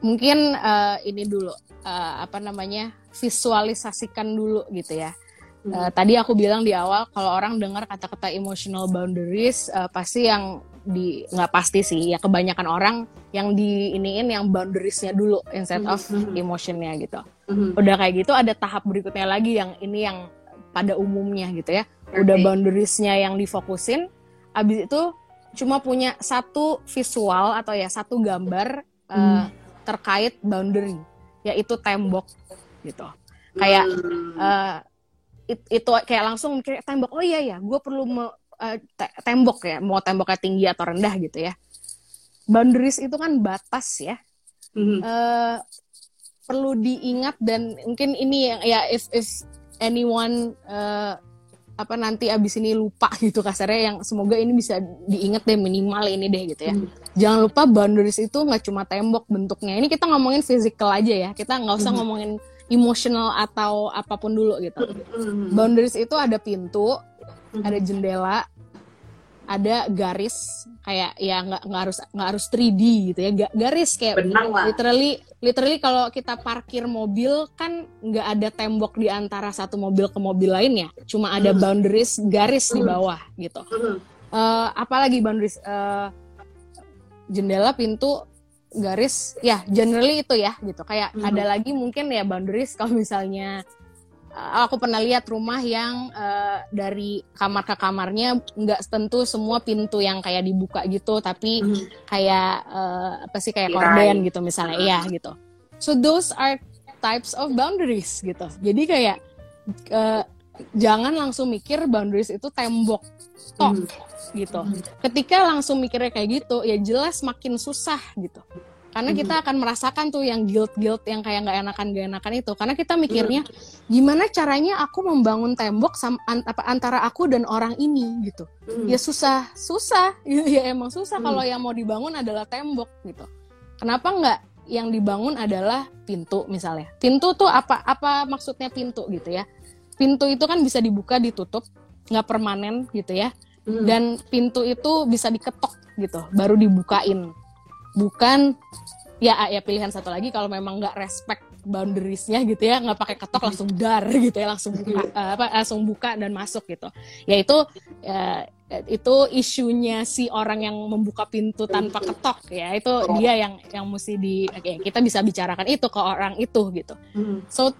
Mungkin eh, ini dulu eh, apa namanya visualisasikan dulu gitu ya. Eh, tadi aku bilang di awal kalau orang dengar kata-kata emotional boundaries eh, pasti yang di nggak pasti sih ya kebanyakan orang yang di iniin yang boundariesnya dulu instead of Mhm. emotionnya gitu. Mhm. Udah kayak gitu ada tahap berikutnya lagi yang ini yang pada umumnya gitu ya. Udah Oke. boundariesnya yang difokusin, abis itu cuma punya satu visual atau ya satu gambar Hmm. Terkait boundary, yaitu tembok gitu. Kayak Hmm. eh, it- itu kayak langsung mikir tembok. Oh iya ya, gue perlu me- eh, te- tembok ya, mau temboknya tinggi atau rendah gitu ya. Boundaries itu kan batas ya. Mhm. eh perlu diingat dan mungkin ini yang ya if if anyone eh, apa nanti abis ini lupa gitu kasarnya yang semoga ini bisa diingat deh minimal ini deh gitu ya. Hmm. Jangan lupa boundaries itu nggak cuma tembok bentuknya. Ini kita ngomongin physical aja ya. Kita nggak usah Mhm. ngomongin emotional atau apa pun dulu gitu. Mhm. Boundaries itu ada pintu, Mhm. ada jendela, ada garis kayak ya nggak nggak harus nggak harus 3D gitu ya. Ga- Garis kayak benang lah. literally literally kalau kita parkir mobil kan nggak ada tembok di antara satu mobil ke mobil lainnya cuma ada Hmm. boundaries garis di bawah gitu Mhm. Eh, apalagi boundaries Eh, jendela pintu garis ya generally itu ya gitu kayak Mhm. ada lagi mungkin ya boundaries kalau misalnya aku pernah lihat rumah yang eh, dari kamar ke kamarnya nggak tentu semua pintu yang kayak dibuka gitu tapi Mhm. kayak eh, apa sih kayak korden gitu misalnya iya gitu so those are types of boundaries gitu jadi kayak eh, jangan langsung mikir boundaries itu tembok tok Mhm. gitu Mhm. ketika langsung mikirnya kayak gitu ya jelas makin susah gitu karena kita akan merasakan tuh yang guilt guilt yang kayak nggak enakan gak enakan itu. Karena kita mikirnya gimana caranya aku membangun tembok sam- an- apa, antara aku dan orang ini gitu. Mhm. ya susah susah. Ya emang susah Hmm. kalau yang mau dibangun adalah tembok gitu. Kenapa nggak yang dibangun adalah pintu misalnya? Pintu tuh apa apa maksudnya pintu gitu ya? Pintu itu kan bisa dibuka ditutup nggak permanen gitu ya. Mhm. dan pintu itu bisa diketok gitu. Baru dibukain bukan ya ya pilihan satu lagi kalau memang nggak respect boundariesnya gitu ya nggak pakai ketok langsung dar gitu ya langsung buka eh, apa langsung buka dan masuk gitu. Ya itu isunya si orang yang membuka pintu tanpa ketok ya itu dia yang yang mesti di oke, kita bisa bicarakan itu ke orang itu gitu. Mhm. so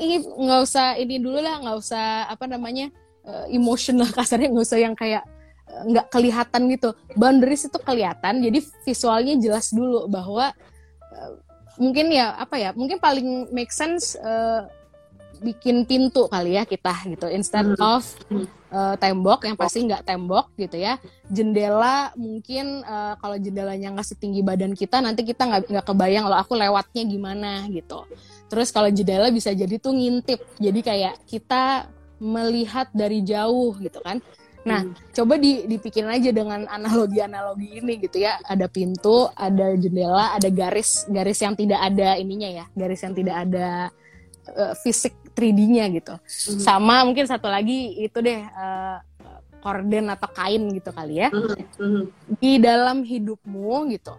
ini nggak usah ini dulu lah nggak usah apa namanya eh, emotional kasarnya nggak usah yang kayak nggak kelihatan gitu. Boundaries itu kelihatan jadi visualnya jelas dulu bahwa eh, mungkin ya apa ya mungkin paling make sense eh, bikin pintu kali ya kita gitu. Instead Hmm. of eh, tembok yang pasti nggak tembok gitu ya. Jendela mungkin eh, kalau jendelanya nggak setinggi badan kita nanti kita nggak nggak kebayang loh aku lewatnya gimana gitu. Terus kalau jendela bisa jadi tuh ngintip. Jadi kayak kita melihat dari jauh gitu kan Nah, Mhm. coba di, dipikirin aja dengan analogi-analogi ini gitu ya. Ada pintu, ada jendela, ada garis, garis yang tidak ada ininya ya, garis yang tidak ada eh, fisik 3D-nya gitu. Mhm. Sama mungkin satu lagi itu deh eh, korden atau kain gitu kali ya. Mhm. Mhm. Di dalam hidupmu gitu.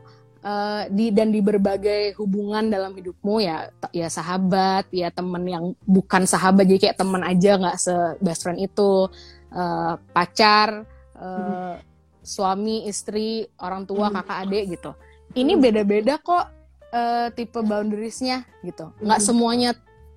eh, di dan di berbagai hubungan dalam hidupmu ya ya sahabat ya temen yang bukan sahabat jadi kayak temen aja nggak se best friend itu eh, pacar eh, suami istri orang tua Mhm. kakak adik gitu ini beda-beda kok eh, tipe boundariesnya gitu nggak Mhm. semuanya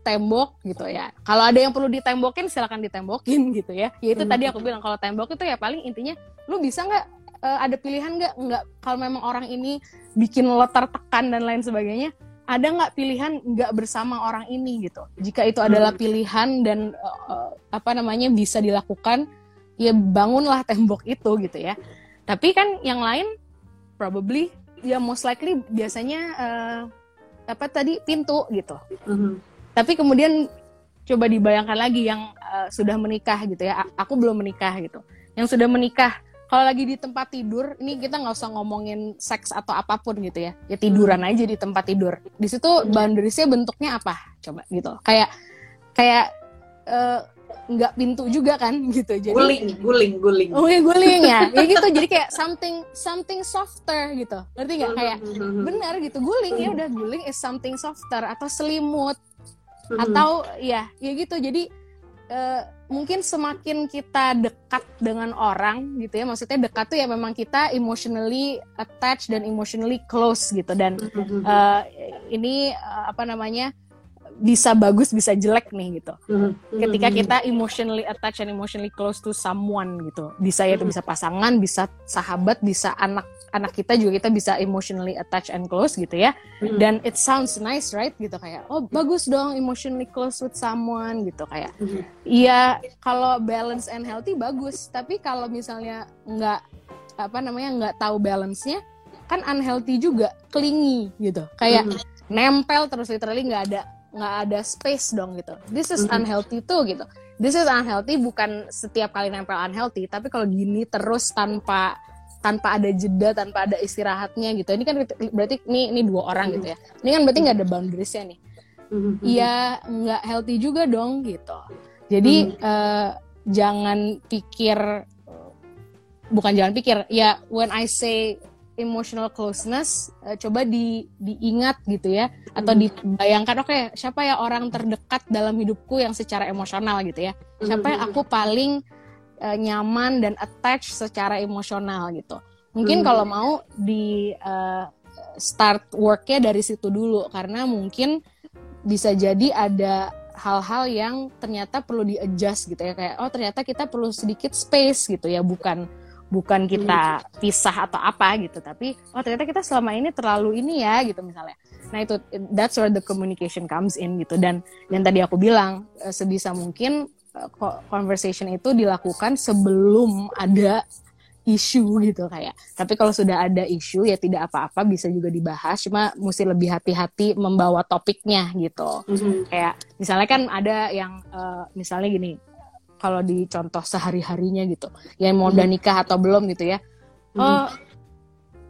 tembok gitu ya kalau ada yang perlu ditembokin silakan ditembokin gitu ya ya itu Mhm. tadi aku bilang kalau tembok itu ya paling intinya lu bisa nggak eh, ada pilihan nggak nggak kalau memang orang ini bikin lo tertekan dan lain sebagainya ada nggak pilihan nggak bersama orang ini gitu? Jika itu adalah Hmm. pilihan dan eh, apa namanya bisa dilakukan ya bangunlah tembok itu gitu ya. Tapi kan yang lain probably ya most likely biasanya eh, apa tadi pintu gitu. Mhm. tapi kemudian coba dibayangkan lagi yang eh, sudah menikah gitu ya. A- aku belum menikah gitu. Yang sudah menikah kalau lagi di tempat tidur ini kita nggak usah ngomongin seks atau apa pun gitu ya. Ya tiduran aja di tempat tidur. Di situ boundariesnya bentuknya apa? Coba gitu. Kayak kayak eh, nggak pintu juga kan gitu. Jadi guling guling guling. Oh ya guling ya. Ya gitu. Jadi kayak something something softer gitu. Ngerti nggak? Kayak benar gitu. Guling ya udah guling is something softer atau selimut. Atau ya ya gitu. Jadi eh, mungkin semakin kita dekat dengan orang gitu ya maksudnya dekat tuh ya memang kita emotionally attached dan emotionally close gitu. Dan eh, ini eh, apa namanya bisa bagus bisa jelek nih gitu. Ketika kita emotionally attached and emotionally close to someone gitu. Bisa ya itu bisa pasangan bisa sahabat bisa anak anak kita juga kita bisa emotionally attached and close gitu ya. Dan it sounds nice right? Gitu kayak oh bagus dong emotionally close with someone gitu kayak. Iya kalau balance and healthy bagus. Tapi kalau misalnya nggak apa namanya nggak tahu balance-nya kan unhealthy juga clingy gitu. Kayak nempel terus literally nggak ada nggak ada space dong gitu. This is unhealthy tuh gitu. This is unhealthy bukan setiap kali nempel unhealthy tapi kalau gini terus tanpa tanpa ada jeda tanpa ada istirahatnya gitu. Ini kan berarti ini ini dua orang gitu ya. Ini kan berarti nggak ada boundariesnya nih. Iya nggak healthy juga dong gitu. Jadi eh, jangan pikir bukan jangan pikir ya when I say emotional closeness eh, coba di diingat gitu ya. Atau dibayangkan oke siapa ya orang terdekat dalam hidupku yang secara emosional gitu ya. Siapa yang aku paling eh, nyaman dan attach secara emosional gitu. Mungkin kalau mau di eh, start worknya dari situ dulu karena mungkin bisa jadi ada hal-hal yang ternyata perlu di adjust gitu ya kayak oh ternyata kita perlu sedikit space gitu ya bukan bukan kita pisah atau apa gitu tapi oh ternyata kita selama ini terlalu ini ya gitu misalnya. Nah itu that's where the communication comes in gitu. Dan dan tadi aku bilang eh, sebisa mungkin conversation itu dilakukan sebelum ada isu gitu kayak. Tapi kalau sudah ada isu ya tidak apa-apa bisa juga dibahas. Cuma mesti lebih hati-hati membawa topiknya gitu. Kayak misalnya kan ada yang eh, misalnya gini kalau di contoh sehari harinya gitu yang mau udah nikah atau belum gitu ya. Oh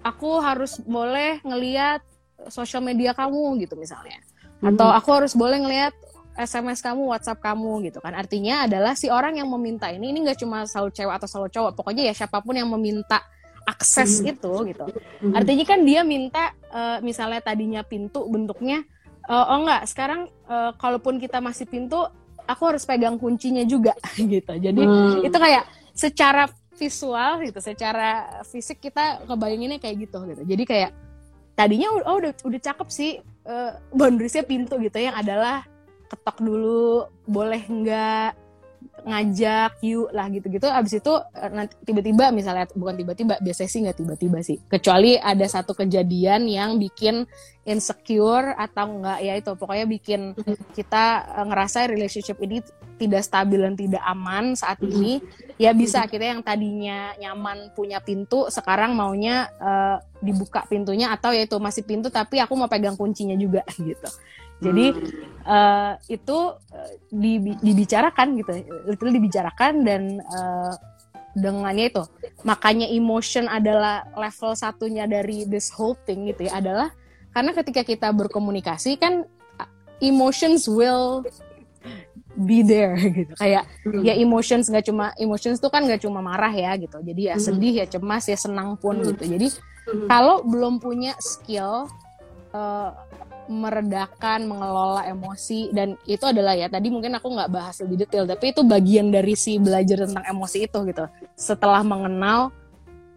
aku harus boleh ngeliat sosial media kamu gitu misalnya. Atau aku harus boleh ngeliat SMS kamu, WhatsApp kamu gitu kan. Artinya adalah si orang yang meminta ini ini nggak cuma selalu cewek atau selalu cowok, pokoknya ya siapa pun yang meminta akses itu gitu. Artinya kan dia minta eh, misalnya tadinya pintu bentuknya eh, oh enggak, sekarang eh, kalaupun kita masih pintu, aku harus pegang kuncinya juga gitu. Jadi itu kayak secara visual gitu, secara fisik kita ngebayanginnya kayak gitu gitu. Jadi kayak tadinya oh udah udah cakep sih eh, boundariesnya pintu gitu yang adalah ketok dulu boleh nggak ngajak yuk lah gitu-gitu. Abis itu eh, nanti tiba-tiba misalnya bukan tiba-tiba biasanya sih nggak tiba-tiba sih. Kecuali ada satu kejadian yang bikin insecure atau enggak ya itu. Pokoknya bikin kita eh, ngerasa relationship ini tidak stabil dan tidak aman saat ini. Ya bisa kita yang tadinya nyaman punya pintu sekarang maunya eh, dibuka pintunya atau ya itu masih pintu tapi aku mau pegang kuncinya juga gitu jadi eh, itu dibi- dibicarakan gitu, itu dibicarakan dan eh, dengannya itu. Makanya emotion adalah level satunya dari this whole thing gitu ya adalah karena ketika kita berkomunikasi kan uh, emotions will be there gitu. Kayak ya emotions nggak cuma emotions itu kan nggak cuma marah ya gitu. Jadi ya sedih ya cemas ya senang pun gitu. Jadi kalau belum punya skill eh, meredakan, mengelola emosi dan itu adalah ya tadi mungkin aku nggak bahas lebih detail tapi itu bagian dari si belajar tentang emosi itu gitu. Setelah mengenal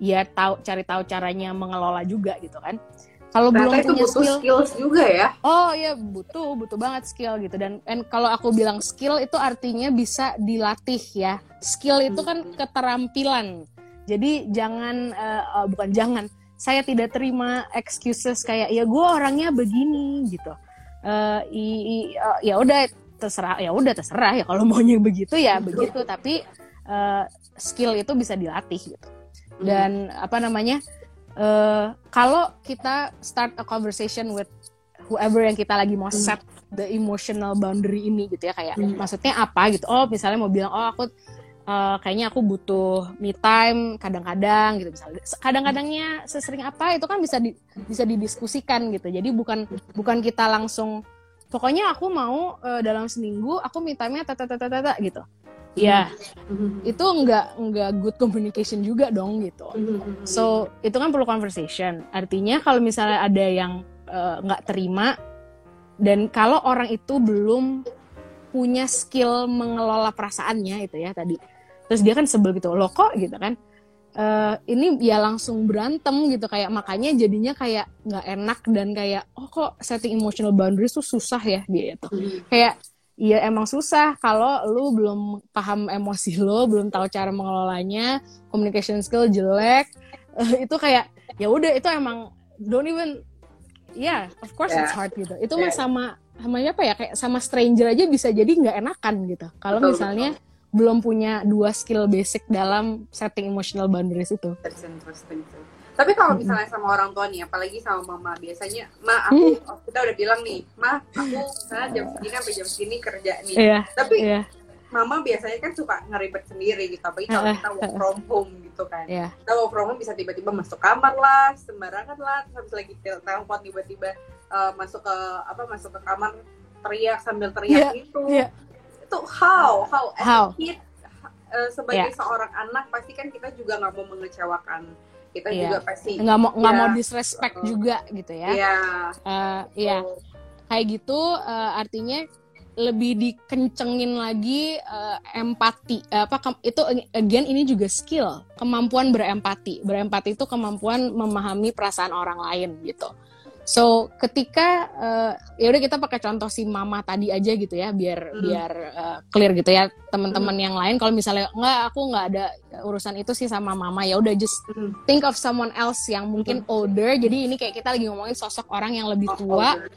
ya tahu cari tahu caranya mengelola juga gitu kan. Kalau belum itu punya butuh skill, skills juga ya. oh ya butuh butuh banget skill gitu dan and kalau aku bilang skill itu artinya bisa dilatih ya. Skill itu kan keterampilan. Jadi jangan oh, bukan jangan saya tidak terima excuses kayak ya gue orangnya begini gitu. Eh, i- i- eh, ya udah terserah ya udah terserah ya kalau maunya begitu ya begitu. Tapi eh, skill itu bisa dilatih gitu. Dan apa namanya eh, kalau kita start a conversation with whoever yang kita lagi mau set the emotional boundary ini gitu ya kayak maksudnya apa gitu. Oh misalnya mau bilang oh aku eh, kayaknya aku butuh me time kadang-kadang gitu. Misalnya kadang-kadangnya sesering apa itu kan bisa di, bisa didiskusikan gitu. Jadi bukan bukan kita langsung pokoknya aku mau eh, dalam seminggu aku me time-nya tata tata tata gitu. Ya itu nggak nggak good communication juga dong gitu. Mhm. So itu kan perlu conversation. Artinya kalau misalnya ada yang eh, nggak terima dan kalau orang itu belum punya skill mengelola perasaannya itu ya tadi. Terus dia kan sebel gitu, loh kok gitu kan. Eh, ini ya langsung berantem gitu kayak makanya jadinya kayak nggak enak dan kayak oh kok setting emotional boundaries tuh susah ya dia itu Mhm. kayak Iya emang susah kalau lu belum paham emosi lo, belum tahu cara mengelolanya, communication skill jelek, eh, itu kayak ya udah itu emang don't even, ya of course it's Yeah. hard gitu. Itu mah Yeah. sama sama apa ya kayak sama stranger aja bisa jadi nggak enakan gitu. Kalau Betul, misalnya belum punya dua skill basic dalam setting emotional boundaries itu. Interesting. Tapi kalau misalnya sama orang tua nih, apalagi sama mama, biasanya, ma aku kita udah bilang nih, ma aku misalnya jam segini sampai jam segini kerja nih. Iya, Tapi iya, mama biasanya kan suka ngeribet sendiri gitu, apalagi kalau kita work from home gitu kan. iya. Kita work from home bisa tiba-tiba masuk kamar lah, sembarangan lah, terus habis lagi tel- telepon tiba-tiba eh, masuk ke apa masuk ke kamar teriak sambil teriak gitu. iya. Itu how how as a How? kid, eh, sebagai Iya. seorang anak pasti kan kita juga nggak mau mengecewakan. Kita Iya. juga pasti Nggak mau nggak Iya. mau disrespect Uh-uh. juga gitu ya. Iya. Eh, Iya. kayak gitu eh, artinya lebih dikencengin lagi eh, empati apa ke- itu again ini juga skill kemampuan berempati berempati itu kemampuan memahami perasaan orang lain gitu so ketika eh, ya udah kita pakai contoh si mama tadi aja gitu ya biar Hmm. biar eh, clear gitu ya teman-teman yang lain kalau misalnya nggak aku nggak ada urusan itu sih sama mama ya udah just Mhm. think of someone else yang mungkin older jadi ini kayak kita lagi ngomongin sosok orang yang lebih Oh, tua older.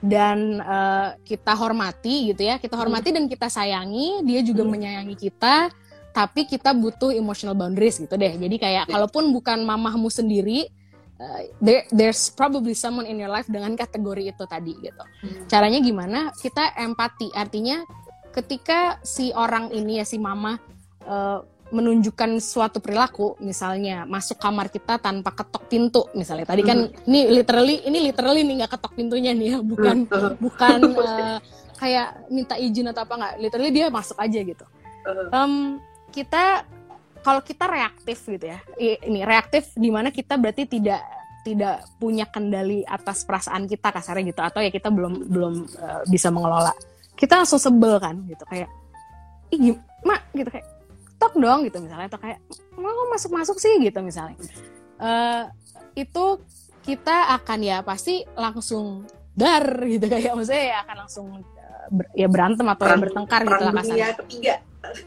dan eh, kita hormati gitu ya kita hormati dan kita sayangi dia juga Hmm. menyayangi kita tapi kita butuh emotional boundaries gitu deh jadi kayak Ya. kalaupun bukan mamahmu sendiri eh, there, there's probably someone in your life dengan kategori itu tadi gitu. Hmm. caranya gimana? Kita empati. Artinya ketika si orang ini ya si mama eh, menunjukkan suatu perilaku misalnya masuk kamar kita tanpa ketok pintu misalnya. Tadi kan ini literally ini literally nih nggak ketok pintunya nih ya bukan Mhm. bukan eh, kayak minta izin atau apa nggak. Literally dia masuk aja gitu. Em, kita kalau kita reaktif gitu ya. Ini reaktif di mana kita berarti tidak tidak punya kendali atas perasaan kita kasarnya gitu. Atau ya kita belum belum eh, bisa mengelola. Kita langsung sebel kan gitu kayak ih mak gitu kayak tok dong gitu misalnya. Atau kayak mau masuk masuk sih? gitu misalnya. Eh, itu kita akan ya pasti langsung dar gitu kayak maksudnya ya akan langsung eh, ber- ya berantem atau ya Perang- bertengkar gitu lah kasarnya. ketiga.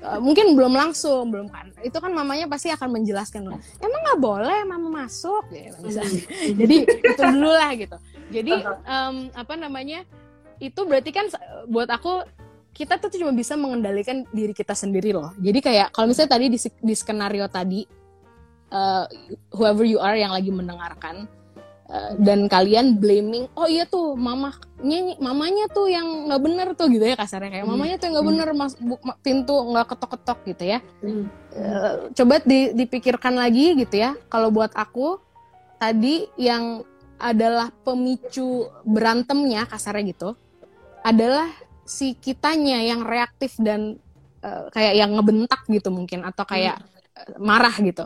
Uh, mungkin belum langsung belum kan. Itu kan mamanya pasti akan menjelaskan emang nggak boleh mama masuk? Gitu misalnya. Jadi itu dulu lah gitu. Jadi em, apa namanya itu berarti kan buat aku kita tuh cuma bisa mengendalikan diri kita sendiri loh. Jadi kayak kalau misalnya tadi di, di skenario tadi uh, whoever you are yang lagi mendengarkan uh, dan kalian blaming oh iya tuh mamanya mamanya tuh yang nggak bener tuh gitu ya kasarnya. Kayak Hmm. mamanya tuh nggak bener mas bu- pintu nggak ketok-ketok gitu ya. Hmm. Eh, coba di- dipikirkan lagi gitu ya. Kalau buat aku tadi yang adalah pemicu berantemnya kasarnya gitu adalah si kitanya yang reaktif dan eh, kayak yang ngebentak gitu mungkin atau kayak eh, marah gitu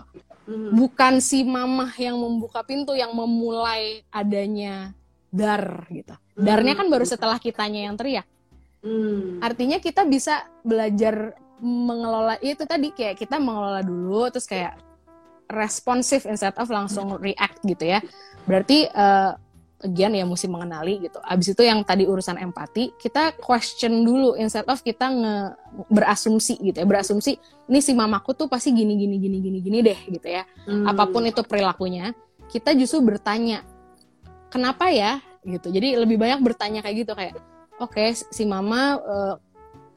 Hmm. bukan si mamah yang membuka pintu yang memulai adanya dar gitu darnya kan baru setelah kitanya yang teriak Hmm. artinya kita bisa belajar mengelola ya itu tadi kayak kita mengelola dulu terus kayak responsif instead of langsung react gitu ya berarti eh, again ya mesti mengenali gitu. Abis itu yang tadi urusan empati kita question dulu instead of kita nge berasumsi gitu ya. Berasumsi ini si mamaku tuh pasti gini gini gini gini gini deh gitu ya. Hmm. apa pun itu perilakunya kita justru bertanya kenapa ya? gitu. Jadi lebih banyak bertanya kayak gitu kayak oke si mama eh,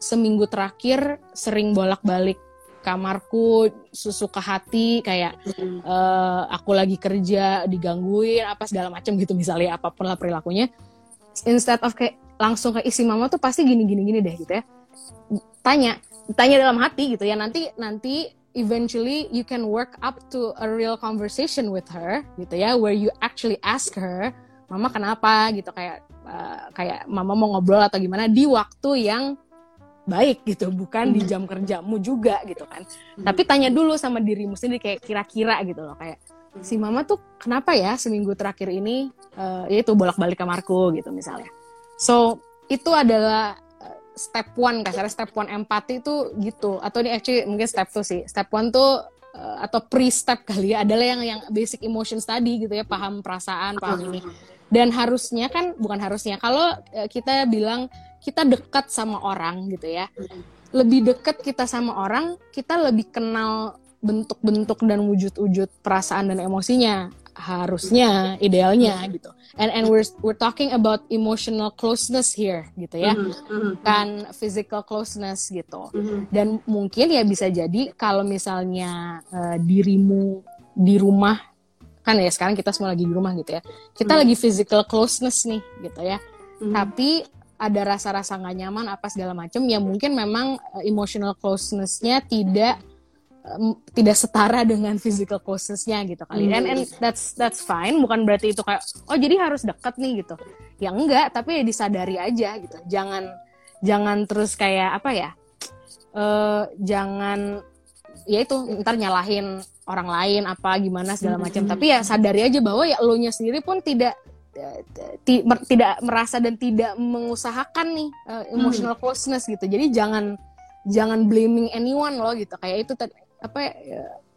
seminggu terakhir sering bolak-balik kamarku sesuka hati kayak Hmm. eh, aku lagi kerja digangguin apa segala macam gitu misalnya apa pun lah perilakunya. Instead of kayak langsung kayak isi mama tuh pasti gini gini gini deh gitu ya. Tanya tanya dalam hati gitu ya nanti nanti eventually you can work up to a real conversation with her gitu ya where you actually ask her mama kenapa? gitu kayak uh, kayak mama mau ngobrol atau gimana di waktu yang baik gitu bukan di jam kerjamu juga gitu kan. Tapi tanya dulu sama dirimu sendiri kayak kira-kira gitu loh kayak si mama tuh kenapa ya seminggu terakhir ini uh, itu bolak-balik kamarku gitu misalnya. So itu adalah uh, step one kasarnya step one empati itu gitu. Atau ini actually mungkin step two sih. Step one tuh uh, atau pre step kali ya adalah yang yang basic emotion study gitu ya paham perasaan paham ini. Dan harusnya kan bukan harusnya kalau uh, kita bilang kita dekat sama orang gitu ya. Lebih dekat kita sama orang kita lebih kenal bentuk-bentuk dan wujud-wujud perasaan dan emosinya. Harusnya idealnya gitu. And and we're we're talking about emotional closeness here gitu ya. Kan physical closeness gitu. Dan mungkin ya bisa jadi kalau misalnya uh, dirimu di rumah kan ya sekarang kita semua lagi di rumah gitu ya. Kita lagi physical closeness nih gitu ya. Tapi ada rasa-rasa nggak nyaman apa segala macam ya mungkin memang uh, emotional closeness-nya tidak um, tidak setara dengan physical closeness-nya gitu kali. And and that's that's fine, bukan berarti itu kayak oh jadi harus dekat nih gitu. Ya enggak, tapi ya disadari aja gitu. Jangan jangan terus kayak apa ya? Uh, jangan ya itu ntar nyalahin orang lain apa gimana segala macam. Tapi ya sadari aja bahwa ya lo nya sendiri pun tidak tidak merasa dan tidak mengusahakan nih uh, emotional closeness gitu. Jadi jangan jangan blaming anyone loh gitu. Kayak itu apa ya,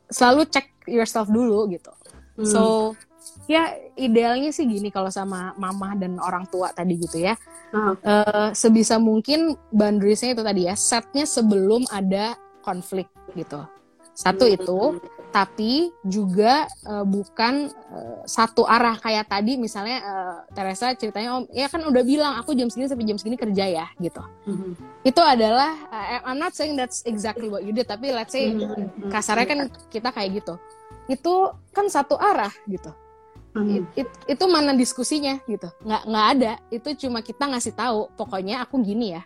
selalu cek yourself dulu gitu. Hmm. So ya idealnya sih gini kalau sama mama dan orang tua tadi gitu ya. Uh-huh. Uh, sebisa mungkin boundariesnya itu tadi ya setnya sebelum ada konflik gitu. Satu itu tapi juga uh, bukan uh, satu arah kayak tadi. Misalnya uh, Teresa ceritanya om ya kan udah bilang aku jam segini sampai jam segini kerja ya gitu. Mm-hmm. itu adalah uh, I'm not saying that's exactly what you did tapi let's say mm-hmm. kasarnya kan kita kayak gitu. Itu kan satu arah gitu. Mm-hmm. it, it, itu mana diskusinya gitu. Nggak nggak ada. Itu cuma kita ngasih tahu pokoknya aku gini ya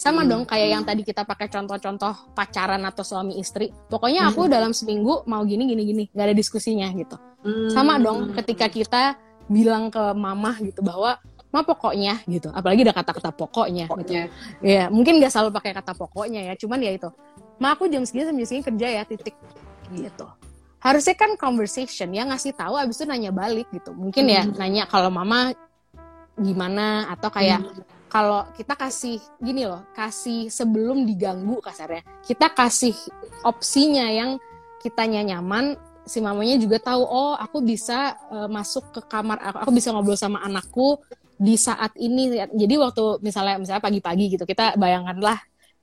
sama hmm. dong kayak yang tadi kita pakai contoh-contoh pacaran atau suami istri. Pokoknya aku hmm. dalam seminggu mau gini gini gini, nggak ada diskusinya gitu. Hmm. Sama dong ketika kita bilang ke mama gitu bahwa ma pokoknya gitu. Apalagi ada kata-kata pokoknya, pokoknya. gitu. Ya, mungkin nggak selalu pakai kata pokoknya ya, cuman ya itu. Ma aku jam segini sampai segini kerja ya, titik gitu. Harusnya kan conversation ya ngasih tahu abis itu nanya balik gitu. Mungkin ya hmm. nanya kalau mama gimana atau kayak hmm kalau kita kasih gini loh, kasih sebelum diganggu kasarnya, kita kasih opsinya yang kitanya nyaman, si mamanya juga tahu oh aku bisa uh, masuk ke kamar aku, aku bisa ngobrol sama anakku di saat ini. Jadi waktu misalnya misalnya pagi-pagi gitu, kita bayangkanlah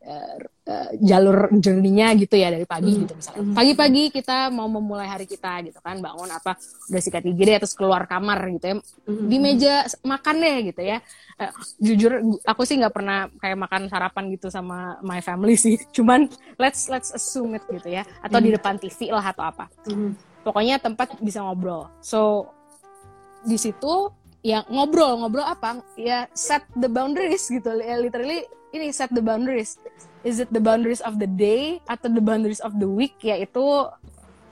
uh, uh, jalur journey-nya gitu ya dari pagi mm. gitu misalnya. Hmm. Pagi-pagi kita mau memulai hari kita gitu kan, bangun apa udah sikat gigi deh terus keluar kamar gitu ya. Mm. Di meja makan deh gitu ya. Uh, jujur aku sih nggak pernah kayak makan sarapan gitu sama my family sih. Cuman let's let's assume it gitu ya atau mm. di hmm. depan TV lah atau apa. Mm. Pokoknya tempat bisa ngobrol. So di situ ya ngobrol ngobrol apa ya set the boundaries gitu literally ini set the boundaries. Is it the boundaries of the day atau the boundaries of the week? Ya itu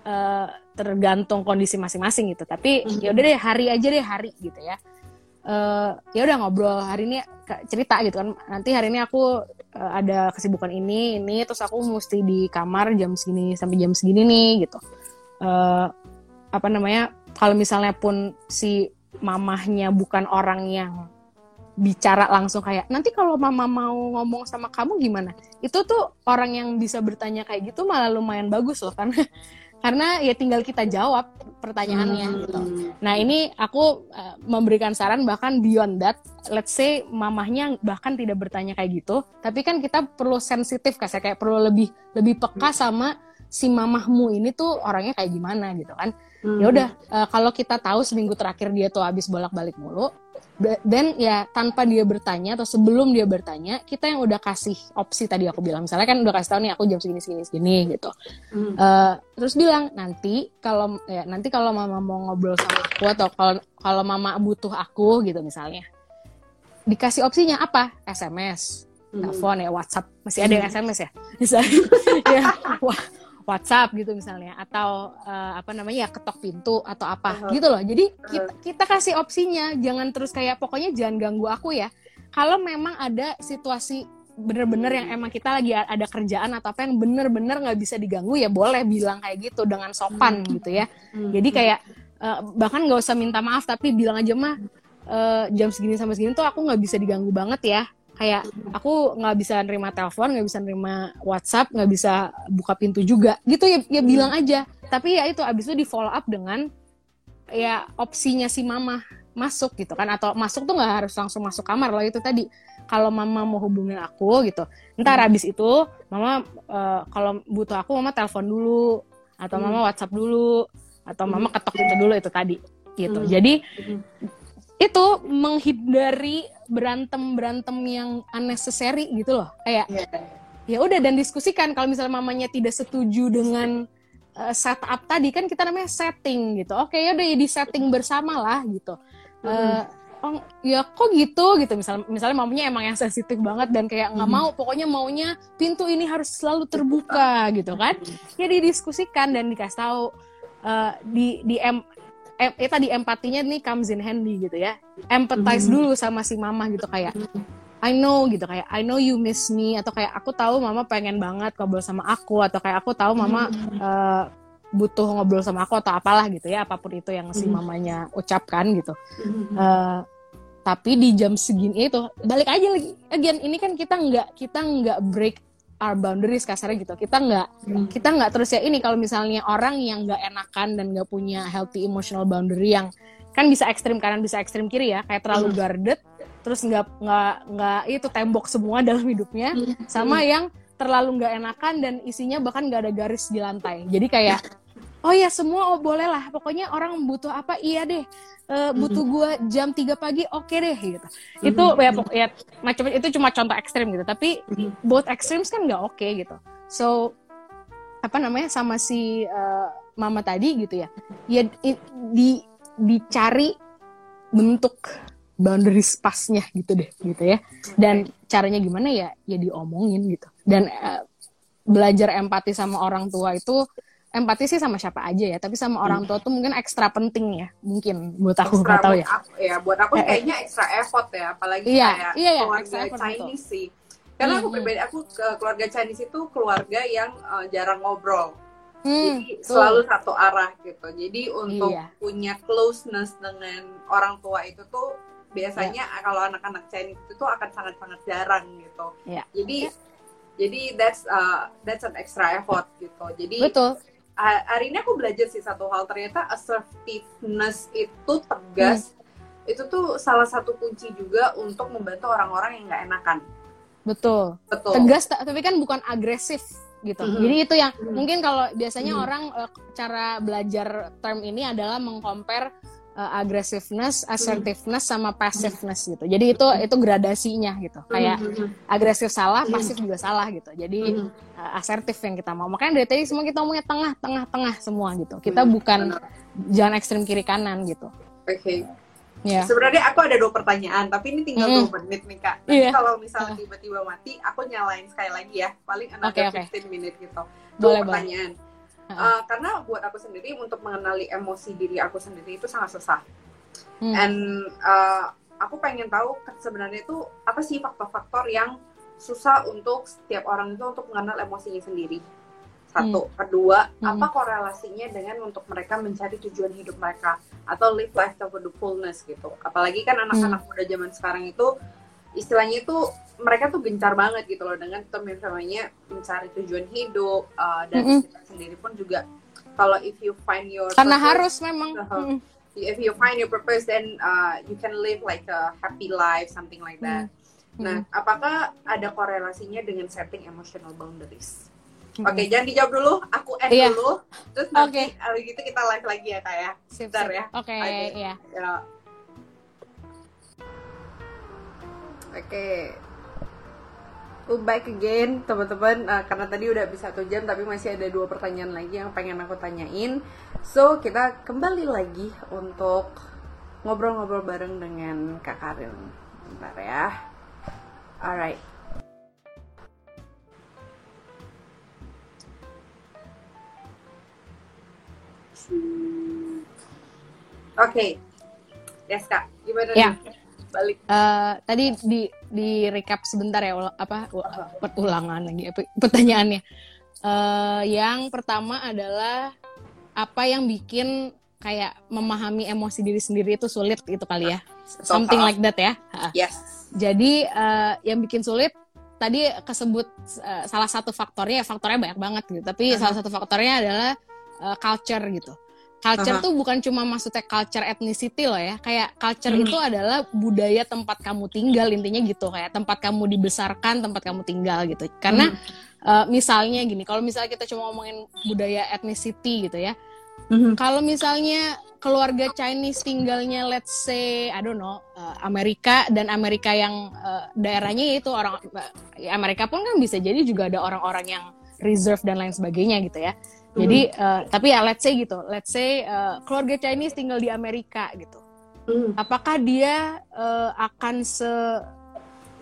uh, tergantung kondisi masing-masing gitu. Tapi mm-hmm. ya udah deh hari aja deh hari gitu ya. Uh, ya udah ngobrol. Hari ini cerita gitu kan. Nanti hari ini aku uh, ada kesibukan ini ini terus aku mesti di kamar jam segini sampai jam segini nih gitu. Uh, apa namanya kalau misalnya pun si mamahnya bukan orang yang bicara langsung kayak nanti kalau mama mau ngomong sama kamu gimana itu tuh orang yang bisa bertanya kayak gitu malah lumayan bagus loh kan karena ya tinggal kita jawab pertanyaannya hmm. gitu nah ini aku uh, memberikan saran bahkan beyond that let's say mamahnya bahkan tidak bertanya kayak gitu tapi kan kita perlu sensitif kasih kayak perlu lebih lebih peka sama si mamahmu ini tuh orangnya kayak gimana gitu kan hmm. ya udah uh, kalau kita tahu seminggu terakhir dia tuh habis bolak-balik mulu dan ya tanpa dia bertanya atau sebelum dia bertanya kita yang udah kasih opsi tadi aku bilang. Misalnya kan udah kasih tahu nih aku jam segini segini segini gitu. Hmm. uh, terus bilang nanti kalau ya nanti kalau mama mau ngobrol sama aku atau kalau kalau mama butuh aku gitu misalnya. Dikasih opsinya apa? Sms telepon ya WhatsApp. Masih ada yang SMS ya? Misalnya. Ya WhatsApp gitu misalnya atau eh, apa namanya ya ketok pintu atau apa Uh-huh. gitu loh. Jadi kita, kita kasih opsinya jangan terus kayak pokoknya jangan ganggu aku ya. Kalau memang ada situasi bener-bener yang emang kita lagi ada kerjaan atau apa yang bener-bener nggak bisa diganggu ya boleh bilang kayak gitu dengan sopan gitu ya. Jadi kayak eh, bahkan nggak usah minta maaf tapi bilang aja mah eh, jam segini sampai segini tuh aku nggak bisa diganggu banget ya kayak aku nggak bisa nerima telepon nggak bisa nerima WhatsApp nggak bisa buka pintu juga. Gitu ya ya bilang aja. Tapi ya itu abis itu di follow up dengan ya opsinya si mama masuk gitu kan. Atau masuk tuh nggak harus langsung masuk kamar loh itu tadi. Kalau mama mau hubungin aku gitu. Ntar abis itu mama eh, kalau butuh aku mama telepon dulu. Atau mama WhatsApp dulu. Atau mama ketok pintu dulu itu tadi gitu. Hmm. jadi Hmm. itu menghindari berantem berantem yang unnecessary gitu loh. Kayak Iya. ya udah dan diskusikan. Kalau misalnya mamanya tidak setuju dengan uh, setup tadi kan kita namanya setting gitu. Oke ya udah ya di setting bersama lah gitu. Eh, oh ya kok gitu? Gitu. Misalnya misalnya mamanya emang yang sensitif banget dan kayak nggak mau pokoknya maunya pintu ini harus selalu terbuka gitu kan. Ya didiskusikan dan dikasih tahu eh, di di em, em eh, tadi empatinya nih comes in handy gitu ya. Empathize dulu sama si mama gitu kayak I know gitu kayak I know you miss me atau kayak aku tahu mama pengen banget ngobrol sama aku atau kayak aku tahu mama eh, butuh ngobrol sama aku atau apalah gitu ya apa pun itu yang si mamanya ucapkan gitu. Eh, tapi di jam segini itu balik aja lagi again ini kan kita nggak kita nggak break our boundaries kasarnya gitu. Kita nggak kita nggak terus ya ini kalau misalnya orang yang nggak enakan dan nggak punya healthy emotional boundary yang kan bisa ekstrim kanan bisa ekstrim kiri ya kayak terlalu guarded terus nggak nggak nggak itu tembok semua dalam hidupnya sama yang terlalu nggak enakan dan isinya bahkan nggak ada garis di lantai. Jadi kayak oh ya semua oh boleh lah. Pokoknya orang butuh apa iya deh. Eh, butuh gua jam 3 pagi oke deh gitu. Itu ya, ya macam itu cuma contoh ekstrim gitu. Tapi both extremes kan nggak oke gitu. So apa namanya sama si eh, mama tadi gitu ya. Ya i- di dicari bentuk boundaries pasnya gitu deh gitu ya. Dan caranya gimana ya ya diomongin gitu. Dan eh, belajar empati sama orang tua itu empati sih sama siapa aja ya tapi sama orang tua tuh mungkin ekstra penting ya mungkin buat aku nggak tahu ya. aku, ya buat aku Eh, eh. kayaknya extra effort ya apalagi Iya, kayak iya, iya, keluarga Chinese sih. Karena aku Hmm, pribadi aku ke keluarga Chinese itu keluarga yang eh, jarang ngobrol. Hmm, jadi tuh. selalu satu arah gitu. Jadi untuk Iya. punya closeness dengan orang tua itu tuh biasanya kalau anak-anak Chinese itu tuh akan sangat-sangat jarang gitu. Iya. jadi jadi that's uh, that's an extra effort gitu. Jadi betul hari ini aku belajar sih satu hal ternyata assertiveness itu tegas Hmm. itu tuh salah satu kunci juga untuk membantu orang-orang yang nggak enakan betul betul tegas ta- tapi kan bukan agresif gitu. Mhm. Jadi itu yang Mhm. mungkin kalau biasanya Mhm. orang eh, cara belajar term ini adalah mengcompare eh, aggressiveness, assertiveness sama passiveness gitu. Jadi itu itu gradasinya gitu. Kayak Mhm. agresif salah, pasif juga salah gitu. Jadi Mhm. eh, asertif yang kita mau. Makanya dari tadi semua kita ngomongnya tengah, tengah, tengah semua gitu. Kita bukan jangan ekstrem kiri kanan gitu. Oke. Ya. Sebenarnya aku ada dua pertanyaan, tapi ini tinggal Mm. dua menit nih kak. Nanti Iya. kalau misalnya tiba-tiba mati, aku nyalain sekali lagi ya. Paling another oke. 15 menit gitu. Boleh, Dua boleh. pertanyaan. Ha-ha. Uh, karena buat aku sendiri untuk mengenali emosi diri aku sendiri itu sangat susah. Hmm. And uh, aku pengen tahu sebenarnya itu apa sih faktor-faktor yang susah untuk setiap orang itu untuk mengenal emosinya sendiri. Satu, kedua, Hmm. apa korelasinya dengan untuk mereka mencari tujuan hidup mereka atau live life to the fullness gitu. Apalagi kan anak-anak Hmm. muda zaman sekarang itu istilahnya itu mereka tuh gencar banget gitu loh dengan term yang namanya mencari tujuan hidup uh, dan Mm-mm. kita sendiri pun juga kalau if you find your Karena purpose- harus memang. Uh-huh. Mm. if you find your purpose then uh, you can live like a happy life something like that. Hmm. Nah, apakah ada korelasinya dengan setting emotional boundaries? Hmm. Oke, jangan dijawab dulu, aku end Iya. dulu. Terus nanti Oke. hari gitu kita live lagi ya, Kak ya. Sip, Bentar sip. ya. Oke, Oke. ya. Ya. Oke. We're back again teman-teman uh, karena tadi udah habis satu jam tapi masih ada dua pertanyaan lagi yang pengen aku tanyain so kita kembali lagi untuk ngobrol-ngobrol bareng dengan kak Karin bentar ya alright Oke, okay. Yes, Kak. Gimana? Ya. Nih? Balik. Eh, tadi di di recap sebentar ya ul- apa perulangan lagi pertanyaannya. Eh, yang pertama adalah apa yang bikin kayak memahami emosi diri sendiri itu sulit gitu kali ya. Something like that ya. Yes. Jadi eh, yang bikin sulit tadi kesebut eh, salah satu faktornya, faktornya banyak banget gitu. Tapi Aha. salah satu faktornya adalah eh, culture gitu. Culture Aha. tuh bukan cuma maksudnya culture ethnicity loh ya. Kayak culture Mhm. itu adalah budaya tempat kamu tinggal intinya gitu. Kayak tempat kamu dibesarkan, tempat kamu tinggal gitu. Karena eh, misalnya gini, kalau misalnya kita cuma ngomongin budaya ethnicity gitu ya. Mhm. Kalau misalnya keluarga Chinese tinggalnya let's say I don't know uh, Amerika dan Amerika yang uh, daerahnya itu orang uh, Amerika pun kan bisa jadi juga ada orang-orang yang reserve dan lain sebagainya gitu ya. Jadi uh, tapi ya let's say gitu, let's say uh, keluarga Chinese tinggal di Amerika gitu. Mhm. Apakah dia uh, akan se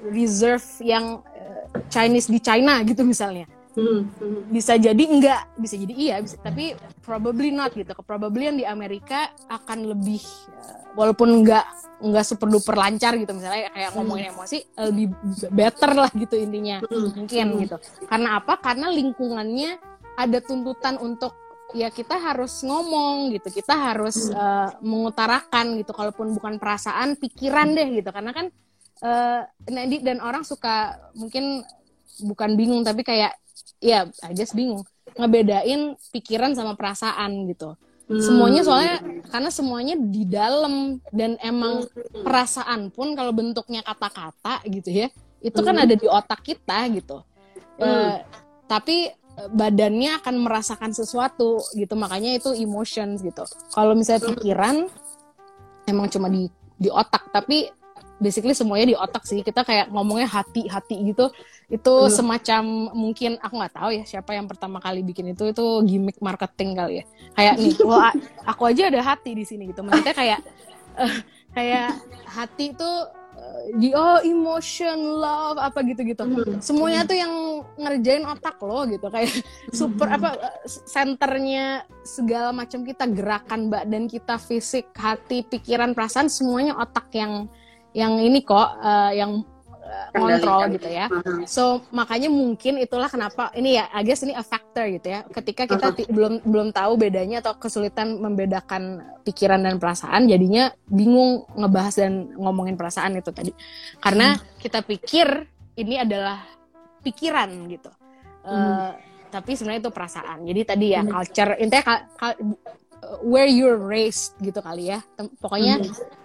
reserve yang uh, Chinese di China gitu misalnya? Mhm. bisa jadi enggak bisa jadi iya bisa, tapi probably not gitu probably yang di Amerika akan lebih eh, walaupun enggak enggak super duper lancar gitu misalnya kayak ngomongin emosi lebih better lah gitu intinya Mhm. mungkin gitu karena apa karena lingkungannya ada tuntutan untuk ya kita harus ngomong gitu kita harus eh, mengutarakan gitu kalaupun bukan perasaan pikiran deh gitu. Karena kan eh Nadi dan orang suka mungkin bukan bingung tapi kayak ya guess bingung. Ngebedain pikiran sama perasaan gitu. Semuanya soalnya karena semuanya di dalam. Dan emang perasaan pun kalau bentuknya kata-kata gitu ya itu kan Hmm. ada di otak kita gitu. Hmm. tapi eh, badannya akan merasakan sesuatu gitu. Makanya itu emotions gitu. Kalau misalnya pikiran emang cuma di di otak. Tapi basically semuanya di otak sih. Kita kayak ngomongnya hati hati gitu. Itu Hmm. semacam mungkin aku nggak tahu ya siapa yang pertama kali bikin itu. Itu gimmick marketing kali ya. Kayak nih wah aku aja ada hati di sini gitu. Maksudnya kayak eh, kayak hati itu eh, di oh emotion love apa gitu gitu Mhm. semuanya tuh yang ngerjain otak lo gitu kayak super apa eh, senternya segala macam kita gerakan badan kita fisik hati pikiran perasaan semuanya otak yang yang ini kok eh, yang kontrol Kendalikan. gitu ya. So makanya mungkin itulah kenapa ini ya, I guess ini a factor gitu ya. Ketika kita ti- belum belum tahu bedanya atau kesulitan membedakan pikiran dan perasaan, jadinya bingung ngebahas dan ngomongin perasaan itu tadi. Karena kita pikir ini adalah pikiran gitu. Eh, tapi sebenarnya itu perasaan. Jadi tadi ya Hmm. culture intinya where you're raised gitu kali ya. Tem- Pokoknya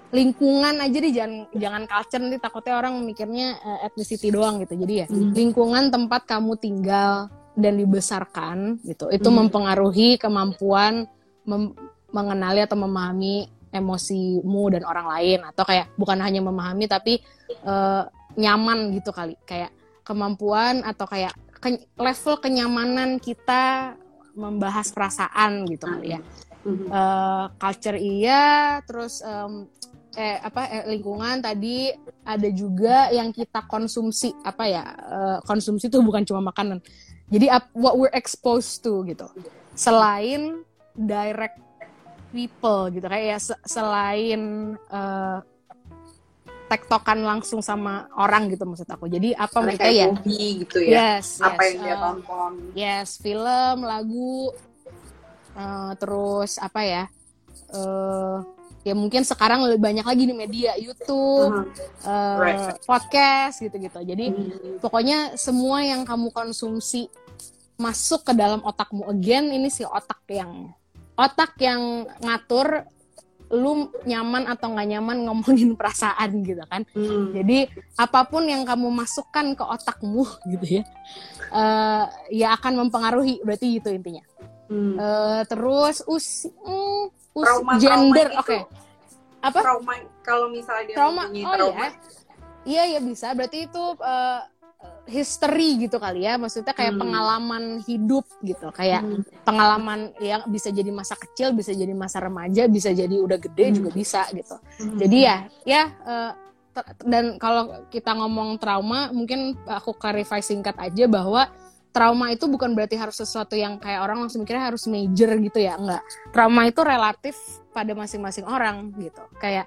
lingkungan aja deh jangan jangan culture nanti takutnya orang mikirnya eh, ethnicity doang gitu. Jadi ya Hmm. lingkungan tempat kamu tinggal dan dibesarkan gitu itu Hmm. mempengaruhi kemampuan mem- mengenali atau memahami emosimu dan orang lain. Atau kayak bukan hanya memahami tapi eh, nyaman gitu kali. Kayak kemampuan atau kayak ke- level kenyamanan kita membahas perasaan gitu kali ya. Eh, culture iya, terus em, eh apa eh, lingkungan tadi ada juga yang kita konsumsi apa ya eh, konsumsi itu bukan cuma makanan. Jadi what we're exposed to gitu. Selain direct people gitu kayak ya se- selain eh, tektokan langsung sama orang gitu maksud aku. Jadi apa kayak ya? hobi gitu ya Yes, apa yes, yang dia eh, tonton Yes, film, lagu, eh, terus apa ya? eh ya mungkin sekarang lebih banyak lagi di media YouTube, Mhm. eh, Right. podcast gitu-gitu. Jadi Mhm. pokoknya semua yang kamu konsumsi masuk ke dalam otakmu again ini si otak yang otak yang ngatur lu nyaman atau nggak nyaman ngomongin perasaan gitu kan. Mhm. Jadi apa pun yang kamu masukkan ke otakmu gitu ya, eh, ya akan mempengaruhi. Berarti gitu intinya. Mhm. Eh, terus usi, mm, us- Trauma-trauma gender, oke. Apa? trauma kalau misalnya dia Trauma. Oh trauma iya, iya ya bisa. Berarti itu eh, history gitu kali ya. Maksudnya kayak Hmm. pengalaman hidup gitu. Kayak Mhm. pengalaman yang bisa jadi masa kecil, bisa jadi masa remaja, bisa jadi udah gede Hmm. juga bisa gitu. Mhm. Jadi ya, ya ter- dan kalau kita ngomong trauma, mungkin aku clarify singkat aja bahwa trauma itu bukan berarti harus sesuatu yang kayak orang langsung mikirnya harus major gitu ya enggak. Trauma itu relatif pada masing-masing orang gitu. Kayak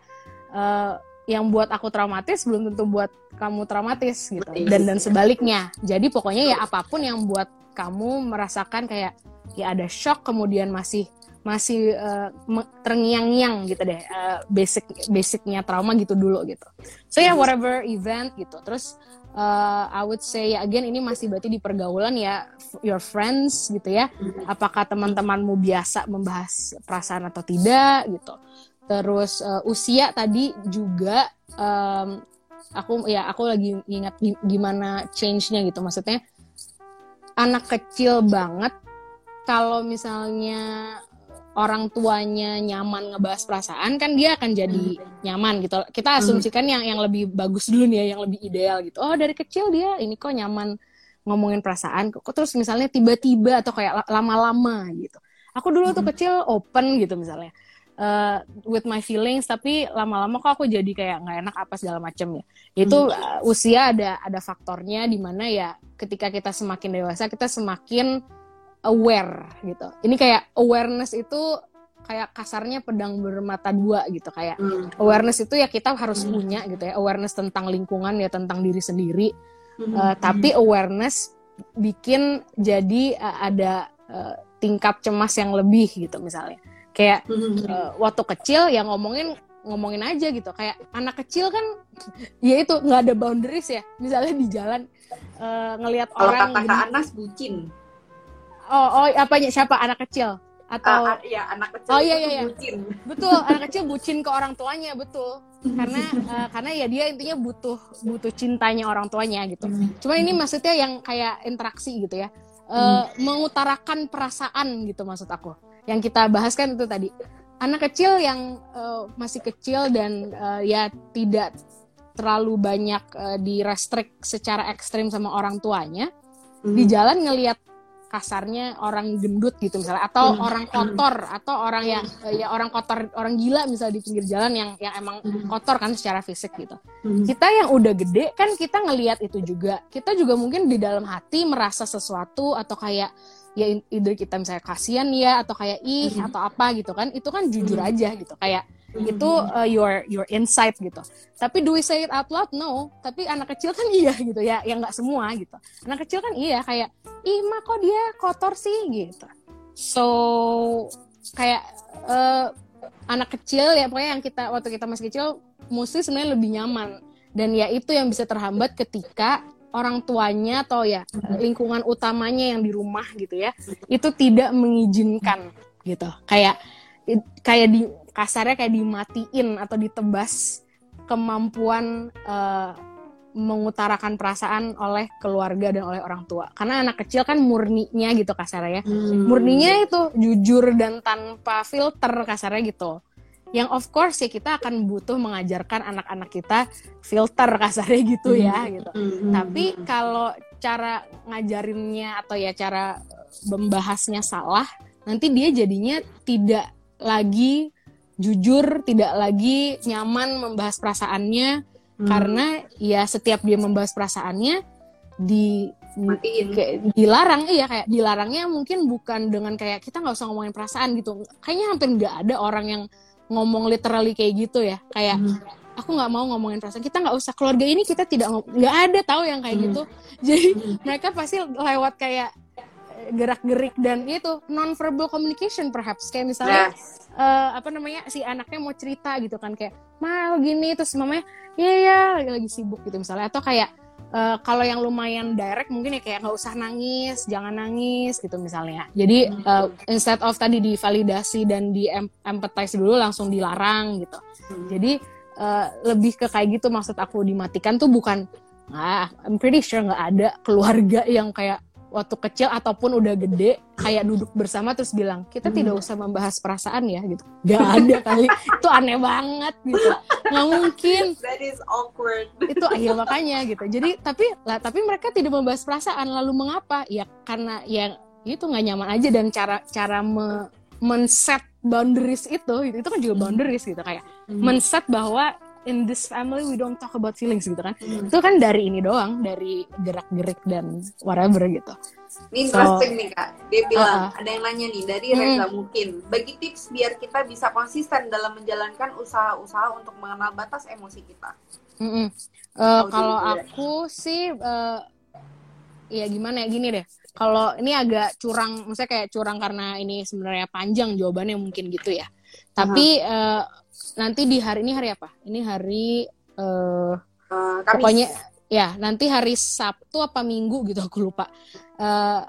eh, yang buat aku traumatis belum tentu buat kamu traumatis gitu. Dan dan sebaliknya. Jadi pokoknya ya apa pun yang buat kamu merasakan kayak ya ada shock kemudian masih masih me- terngiang-ngiang gitu deh eh, basic basicnya trauma gitu dulu gitu. So ya whatever event gitu. Terus eh, I would say ya again ini masih berarti di pergaulan ya your friends gitu ya. Apakah teman-temanmu biasa membahas perasaan atau tidak gitu. Terus eh, usia tadi juga em, aku ya aku lagi ingat gi- gimana change-nya gitu. Maksudnya anak kecil banget kalau misalnya orang tuanya nyaman ngebahas perasaan kan dia akan jadi nyaman gitu. Kita asumsikan yang yang lebih bagus dulu nih ya yang lebih ideal gitu. Oh dari kecil dia ini kok nyaman ngomongin perasaan kok terus misalnya tiba-tiba atau kayak la- lama-lama gitu. Aku dulu tuh kecil open gitu misalnya eh, with my feelings tapi lama-lama kok aku jadi kayak nggak enak apa segala macem ya. Itu uh, usia ada ada faktornya di mana ya ketika kita semakin dewasa kita semakin aware gitu. Ini kayak awareness itu kayak kasarnya pedang bermata dua gitu kayak awareness itu ya kita harus punya gitu ya awareness tentang lingkungan ya tentang diri sendiri. Eh, tapi awareness bikin jadi eh, ada eh, tingkat cemas yang lebih gitu misalnya. Kayak eh, waktu kecil yang ngomongin ngomongin aja gitu. Kayak anak kecil kan ya itu nggak ada boundaries ya. Misalnya di jalan eh, ngelihat Kalau orang kata Anas bucin. Oh oh apanya? Siapa? Anak kecil? Atau ah, iya, anak kecil Oh, iya, iya, iya. bucin. betul anak kecil bucin ke orang tuanya betul. Karena eh, karena ya dia intinya butuh butuh cintanya orang tuanya gitu. Cuma ini maksudnya yang kayak interaksi gitu ya. Eh, mengutarakan perasaan gitu maksud aku. Yang kita bahas kan itu tadi. Anak kecil yang eh, masih kecil dan eh, ya tidak terlalu banyak eh, direstrik secara ekstrim sama orang tuanya di jalan ngelihat kasarnya orang gendut gitu misalnya atau orang kotor atau orang yang eh, ya orang kotor orang gila misalnya di pinggir jalan yang yang emang kotor kan secara fisik gitu. Kita yang udah gede kan kita ngelihat itu juga. Kita juga mungkin di dalam hati merasa sesuatu atau kayak ya either kita misalnya kasihan ya atau kayak ih atau apa gitu kan. Itu kan jujur aja gitu. Kayak itu uh, your your insight gitu. Tapi do we say it out loud? No. Tapi anak kecil kan iya gitu ya. Yang nggak semua gitu. Anak kecil kan iya kayak ih kok dia kotor sih? gitu. So kayak eh, anak kecil ya pokoknya yang kita waktu kita masih kecil mesti sebenarnya lebih nyaman. Dan ya itu yang bisa terhambat ketika orang tuanya atau ya lingkungan utamanya yang di rumah gitu ya itu tidak mengizinkan gitu. Kayak kayak di kasarnya kayak dimatiin atau ditebas kemampuan eh, mengutarakan perasaan oleh keluarga dan oleh orang tua. Karena anak kecil kan murninya gitu kasarnya ya. Murninya itu jujur dan tanpa filter kasarnya gitu. Yang of course ya kita akan butuh mengajarkan anak-anak kita filter kasarnya gitu ya gitu. Tapi kalau cara ngajarinnya atau ya cara membahasnya salah nanti dia jadinya tidak lagi jujur tidak lagi nyaman membahas perasaannya. Karena ya setiap dia membahas perasaannya di Matiin. kayak dilarang iya kayak dilarangnya mungkin bukan dengan kayak kita nggak usah ngomongin perasaan gitu. Kayaknya hampir nggak ada orang yang ngomong literally kayak gitu ya. Kayak aku nggak mau ngomongin perasaan. Kita nggak usah keluarga ini kita tidak nggak ada tahu yang kayak gitu. Jadi mereka pasti lewat kayak gerak gerik dan itu non verbal communication perhaps. Kayak misalnya Yes. Eh, apa namanya si anaknya mau cerita gitu kan kayak mal gini terus mamanya iya ya lagi, lagi sibuk gitu misalnya. Atau kayak eh, kalau yang lumayan direct mungkin ya kayak nggak usah nangis jangan nangis gitu misalnya. Jadi eh, instead of tadi divalidasi dan di em- empathize dulu langsung dilarang gitu. Jadi eh, lebih ke kayak gitu maksud aku dimatikan tuh bukan ah I'm pretty sure nggak ada keluarga yang kayak waktu kecil ataupun udah gede kayak duduk bersama terus bilang kita tidak usah membahas perasaan ya gitu. Nggak ada kali. Itu aneh banget gitu. Nggak mungkin. That is awkward. itu akhir makanya gitu. Jadi tapi lah tapi mereka tidak membahas perasaan. Lalu mengapa? Ya karena ya itu nggak nyaman aja dan cara cara me, men-set boundaries itu itu kan juga boundaries gitu kayak men-set bahwa in this family we don't talk about feelings gitu kan itu kan dari ini doang dari gerak gerik dan whatever gitu Ini So, interesting nih kak. Dia bilang Uh-uh. ada yang nanya nih dari Hmm. Reza mungkin. Bagi tips biar kita bisa konsisten dalam menjalankan usaha-usaha untuk mengenal batas emosi kita. Mm-mm. Eh, Tahu kalau ya. aku sih eh, ya gimana ya gini deh. Kalau ini agak curang, maksudnya kayak curang karena ini sebenarnya panjang jawabannya mungkin gitu ya. Tapi eh, nanti di hari ini hari apa? Ini hari eh, Eh, Kamis. pokoknya ya nanti hari Sabtu apa Minggu gitu aku lupa. Eh,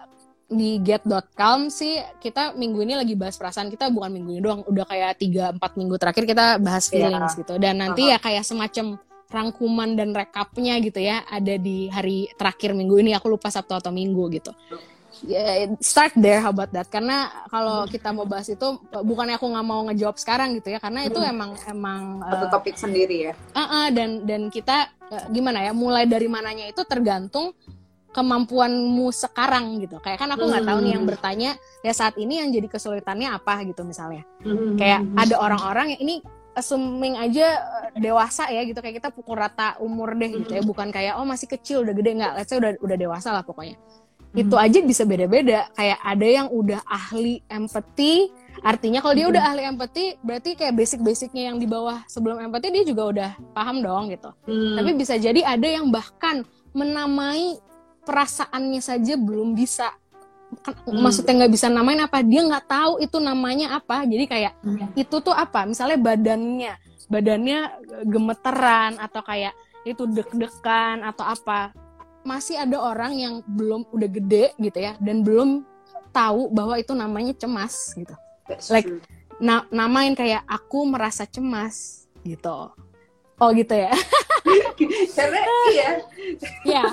di get.calm sih kita minggu ini lagi bahas perasaan kita bukan minggu ini doang udah kayak 3 4 minggu terakhir kita bahas Iya. feelings gitu dan nanti ya kayak semacam rangkuman dan rekapnya gitu ya ada di hari terakhir minggu ini aku lupa Sabtu atau Minggu gitu. Ya, start there how about that? Karena kalau kita mau bahas itu bukannya aku nggak mau ngejawab sekarang gitu ya karena itu emang emang Satu eh, topik sendiri ya. Uh-uh, dan dan kita uh, gimana ya mulai dari mananya itu tergantung kemampuanmu sekarang gitu. Kayak kan aku nggak tahu nih yang bertanya ya saat ini yang jadi kesulitannya apa gitu misalnya. Kayak ada orang-orang yang ini assuming aja uh, dewasa ya gitu. Kayak kita pukul rata umur deh gitu ya. Bukan kayak oh masih kecil udah gede. Nggak let's say udah udah dewasa lah pokoknya itu aja bisa beda-beda. Kayak ada yang udah ahli empathy artinya kalau dia udah ahli empathy berarti kayak basic-basicnya yang di bawah sebelum empathy dia juga udah paham dong gitu. Hmm. tapi bisa jadi ada yang bahkan menamai perasaannya saja belum bisa. Hmm. maksudnya nggak bisa namain apa dia nggak tahu itu namanya apa. Jadi kayak Hmm. itu tuh apa? Misalnya badannya badannya gemeteran atau kayak itu deg-degan atau apa masih ada orang yang belum udah gede gitu ya dan belum tahu bahwa itu namanya cemas gitu. That's like- true. Na- namain kayak aku merasa cemas gitu. Oh gitu ya. Karena iya. ya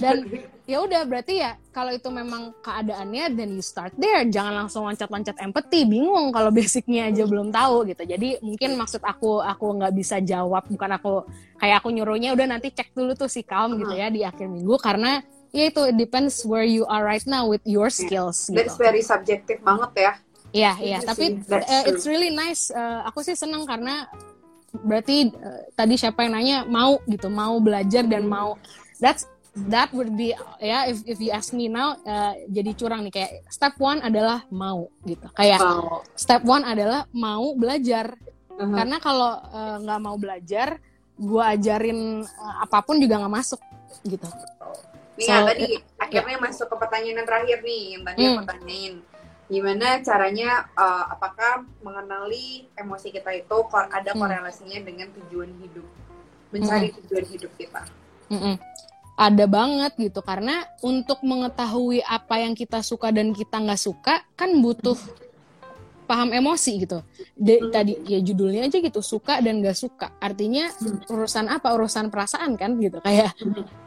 dan ya udah berarti ya kalau itu memang keadaannya then you start there jangan langsung loncat-loncat empathy bingung kalau basicnya aja belum tahu gitu jadi mungkin maksud aku aku nggak bisa jawab bukan aku kayak aku nyuruhnya udah nanti cek dulu tuh si calm gitu ya di akhir minggu karena ya itu it depends where you are right now with your skills gitu That's very subjective banget ya. Iya, iya. Itu Tapi true. it's really nice. Eh, aku sih seneng karena berarti eh, tadi siapa yang nanya mau gitu, mau belajar dan Hmm. mau. That's that would be ya if if you ask me now eh, jadi curang nih kayak step one adalah mau gitu. Kayak Wow. step one adalah mau belajar. Uh-huh. Karena kalau eh, nggak mau belajar, gua ajarin eh, apa pun juga nggak masuk gitu. Nih So, ya, tadi akhirnya masuk ke pertanyaan yang terakhir nih yang tadi Hmm. aku tanyain. Gimana caranya uh, apakah mengenali emosi kita itu ada Hmm. korelasinya dengan tujuan hidup? Mencari tujuan hidup kita. Mm-mm. Ada banget gitu karena untuk mengetahui apa yang kita suka dan kita nggak suka kan butuh paham emosi gitu. De- Hmm. Tadi ya judulnya aja gitu suka dan nggak suka. Artinya Hmm. urusan apa? Urusan perasaan kan gitu. Kayak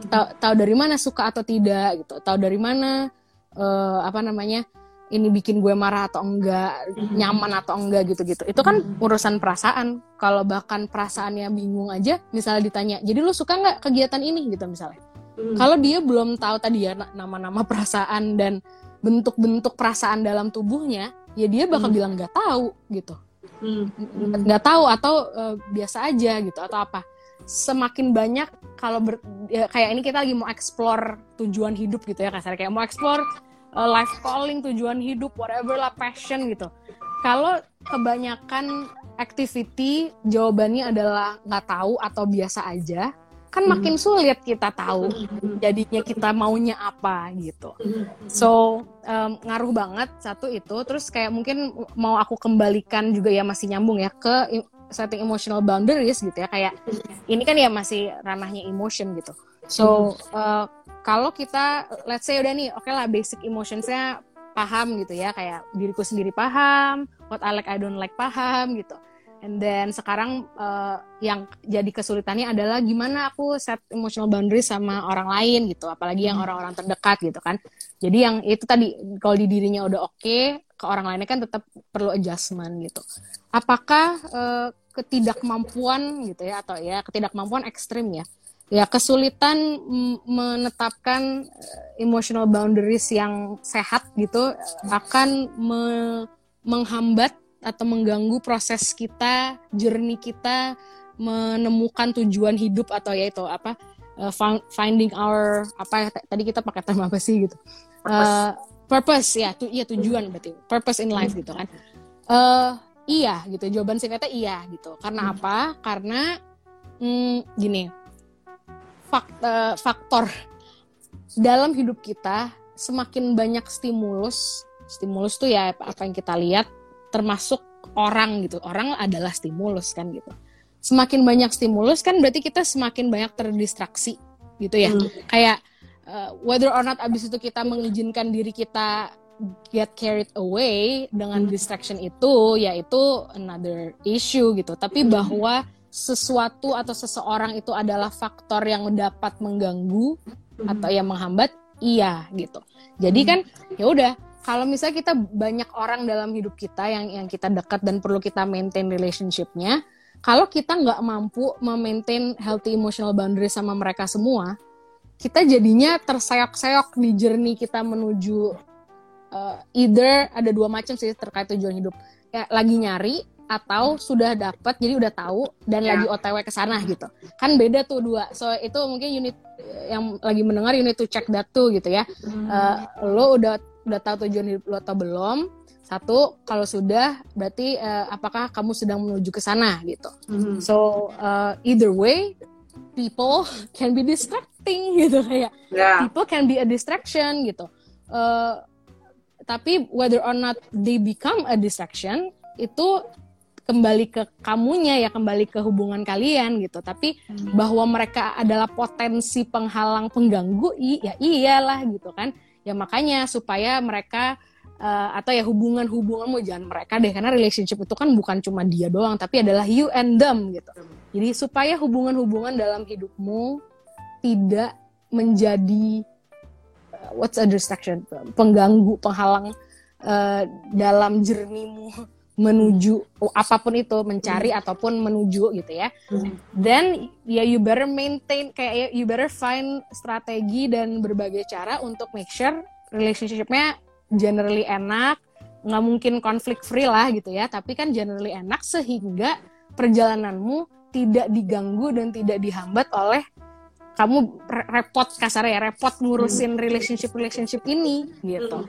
tahu tahu dari mana suka atau tidak gitu. Tahu dari mana eh, apa namanya ini bikin gue marah atau enggak, nyaman atau enggak gitu-gitu. Itu kan urusan perasaan. Kalau bahkan perasaannya bingung aja, misalnya ditanya, jadi lu suka nggak kegiatan ini gitu misalnya. Hmm. Kalau dia belum tahu tadi ya na- nama-nama perasaan dan bentuk-bentuk perasaan dalam tubuhnya, ya dia bakal Hmm. bilang nggak tahu gitu, Hmm. nggak tahu atau eh, biasa aja gitu atau apa. Semakin banyak kalau ber- ya, kayak ini kita lagi mau explore tujuan hidup gitu ya kasar kayak mau explore eh, life calling, tujuan hidup, whatever lah passion gitu. Kalau kebanyakan activity jawabannya adalah nggak tahu atau biasa aja, kan makin sulit kita tahu jadinya kita maunya apa gitu. So um, ngaruh banget satu itu. Terus kayak mungkin mau aku kembalikan juga ya masih nyambung ya ke setting emotional boundaries gitu ya. Kayak ini kan ya masih ranahnya emotion gitu. So uh, kalau kita let's say udah nih, oke lah basic emotionsnya paham gitu ya. Kayak diriku sendiri paham, what I like I don't like paham gitu. And then sekarang uh, yang jadi kesulitannya adalah gimana aku set emotional boundaries sama orang lain gitu, apalagi yang orang-orang terdekat gitu kan. Jadi yang itu tadi kalau di dirinya udah oke, ke orang lainnya kan tetap perlu adjustment gitu. Apakah uh, ketidakmampuan gitu ya atau ya ketidakmampuan ekstrim ya? Ya kesulitan menetapkan uh, emotional boundaries yang sehat gitu akan me- menghambat atau mengganggu proses kita, journey kita menemukan tujuan hidup atau ya itu apa uh, found- finding our apa ya, tadi kita pakai tema apa sih gitu. Uh, purpose ya tu iya tujuan berarti purpose in life gitu kan. Eh iya gitu jawaban singkatnya iya gitu. Karena apa? Karena hmm, gini fakta, faktor dalam hidup kita semakin banyak stimulus stimulus tuh ya apa yang kita lihat termasuk orang gitu orang adalah stimulus kan gitu semakin banyak stimulus kan berarti kita semakin banyak terdistraksi gitu ya Hmm. kayak uh, whether or not abis itu kita mengizinkan diri kita get carried away dengan Hmm. distraction itu yaitu another issue gitu tapi Hmm. bahwa sesuatu atau seseorang itu adalah faktor yang dapat mengganggu Hmm. atau yang menghambat iya gitu jadi kan ya udah kalau misalnya kita banyak orang dalam hidup kita yang yang kita dekat dan perlu kita maintain relationshipnya kalau kita nggak mampu memaintain healthy emotional boundaries sama mereka semua kita jadinya terseok-seok di journey kita menuju uh, either ada dua macam sih terkait tujuan hidup. Ya lagi nyari atau sudah dapat jadi udah tahu dan Ya. lagi OTW ke sana gitu. Kan beda tuh dua. So itu mungkin unit yang lagi mendengar unit to check that tuh gitu ya. Eh, lo udah udah tahu tujuan hidup lo atau belum satu kalau sudah berarti eh, apakah kamu sedang menuju ke sana gitu. Mhm. so uh, either way people can be distracting gitu kayak Ya. people can be a distraction gitu. Eh, tapi whether or not they become a distraction itu kembali ke kamunya ya kembali ke hubungan kalian gitu. Tapi bahwa mereka adalah potensi penghalang pengganggu i- ya iyalah gitu kan ya makanya supaya mereka eh, atau ya hubungan-hubunganmu jangan mereka deh karena relationship itu kan bukan cuma dia doang tapi adalah you and them gitu. Jadi supaya hubungan-hubungan dalam hidupmu tidak menjadi eh, what's a distraction? Pengganggu penghalang eh, dalam jernimu menuju apa pun itu mencari ataupun menuju gitu ya. Hmm. then ya you better maintain kayak ya, you better find strategi dan berbagai cara untuk make sure relationshipnya generally enak nggak mungkin konflik free lah gitu ya. Tapi kan generally enak sehingga perjalananmu tidak diganggu dan tidak dihambat oleh kamu re- repot kasarnya ya repot ngurusin relationship relationship ini gitu.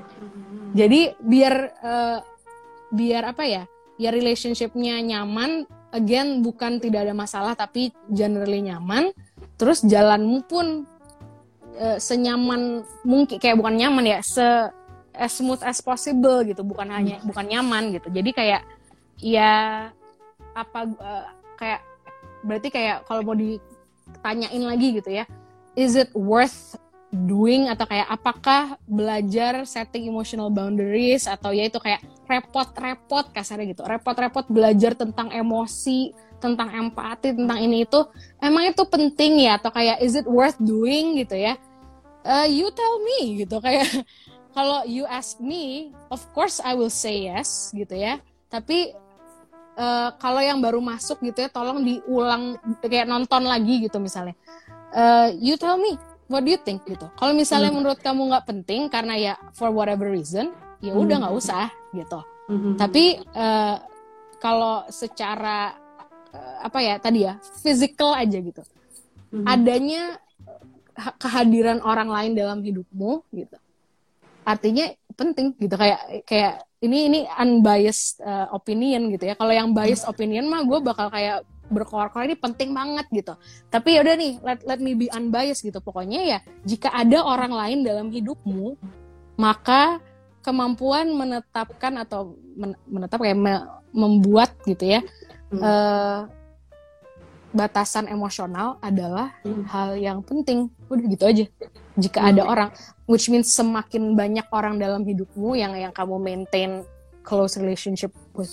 Jadi biar eh, biar apa ya ya relationshipnya nyaman again bukan tidak ada masalah tapi generally nyaman terus jalanmu pun eh, senyaman mungkin kayak bukan nyaman ya se as smooth as possible gitu bukan hanya bukan nyaman gitu. Jadi kayak ya apa eh, kayak berarti kayak kalau mau ditanyain lagi gitu ya is it worth doing atau kayak apakah belajar setting emotional boundaries atau ya itu kayak repot-repot kasarnya gitu. Repot-repot belajar tentang emosi tentang empati tentang ini itu emang itu penting ya? Atau kayak is it worth doing gitu ya? Eh, you tell me gitu. Kayak kalau you ask me of course I will say yes gitu ya. Tapi eh, kalau yang baru masuk gitu ya tolong diulang kayak nonton lagi gitu misalnya. Eh, you tell me what do you think gitu? Kalau misalnya menurut kamu nggak penting karena ya for whatever reason ya udah nggak usah gitu. Mhm. tapi eh, kalau secara eh, apa ya tadi ya physical aja gitu. Mhm. adanya ha- kehadiran orang lain dalam hidupmu gitu. Artinya penting gitu. Kayak kayak ini ini unbiased uh, opinion gitu ya. Kalau yang biased opinion mah gue bakal kayak berkoar-koar ini penting banget gitu. Tapi ya udah nih let let me be unbiased gitu. Pokoknya ya jika ada orang lain dalam hidupmu maka kemampuan menetapkan atau men- menetap kayak me- membuat gitu ya Hmm. eh, batasan emosional adalah Hmm. hal yang penting. Udah gitu aja jika ada orang. Which means semakin banyak orang dalam hidupmu yang yang kamu maintain close relationship with,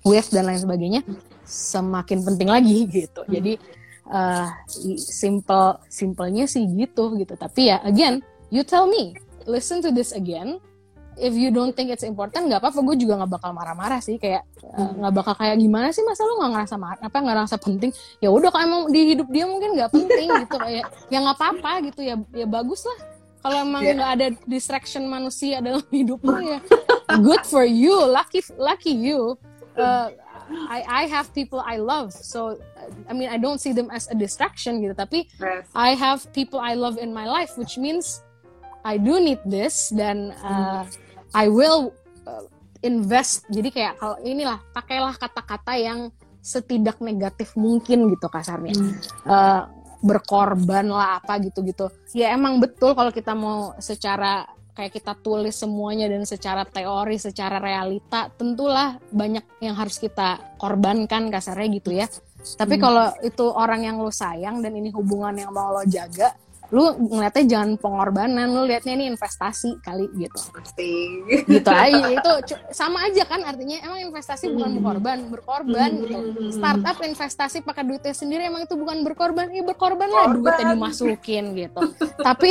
with dan lain sebagainya semakin penting lagi gitu. Jadi eh, i- simple simpelnya sih gitu gitu. Tapi ya again you tell me. Listen to this again. If you don't think it's important nggak apa-apa. Gue juga nggak bakal marah-marah sih. Kayak eh, nggak bakal kayak gimana sih masa lu nggak ngerasa marah? Apa nggak ngerasa penting? Ya udah kalau emang di hidup dia mungkin nggak penting gitu. Kayak ya nggak apa-apa gitu. Ya ya bagus lah. Kalau emang Yeah. nggak ada distraction manusia dalam hidupmu ya good for you. Lucky lucky you. Uh, I I have people I love. So I mean I don't see them as a distraction gitu tapi Yes. I have people I love in my life which means I do need this dan uh, I will uh, invest. Jadi kayak kalau inilah pakailah kata-kata yang setidak negatif mungkin gitu kasarnya Uh, berkorban lah apa gitu-gitu. Ya emang betul kalau kita mau secara kayak kita tulis semuanya dan secara teori secara realita tentulah banyak yang harus kita korbankan kasarnya gitu ya. Tapi kalau itu orang yang lo sayang dan ini hubungan yang mau lo jaga lu ngeliatnya jangan pengorbanan lu liatnya ini investasi kali gitu. Pasti. gitu aja itu sama aja kan artinya emang investasi bukan berkorban berkorban gitu. Startup investasi pakai duitnya sendiri emang itu bukan berkorban ya berkorban lah Korban. duit yang dimasukin gitu. Tapi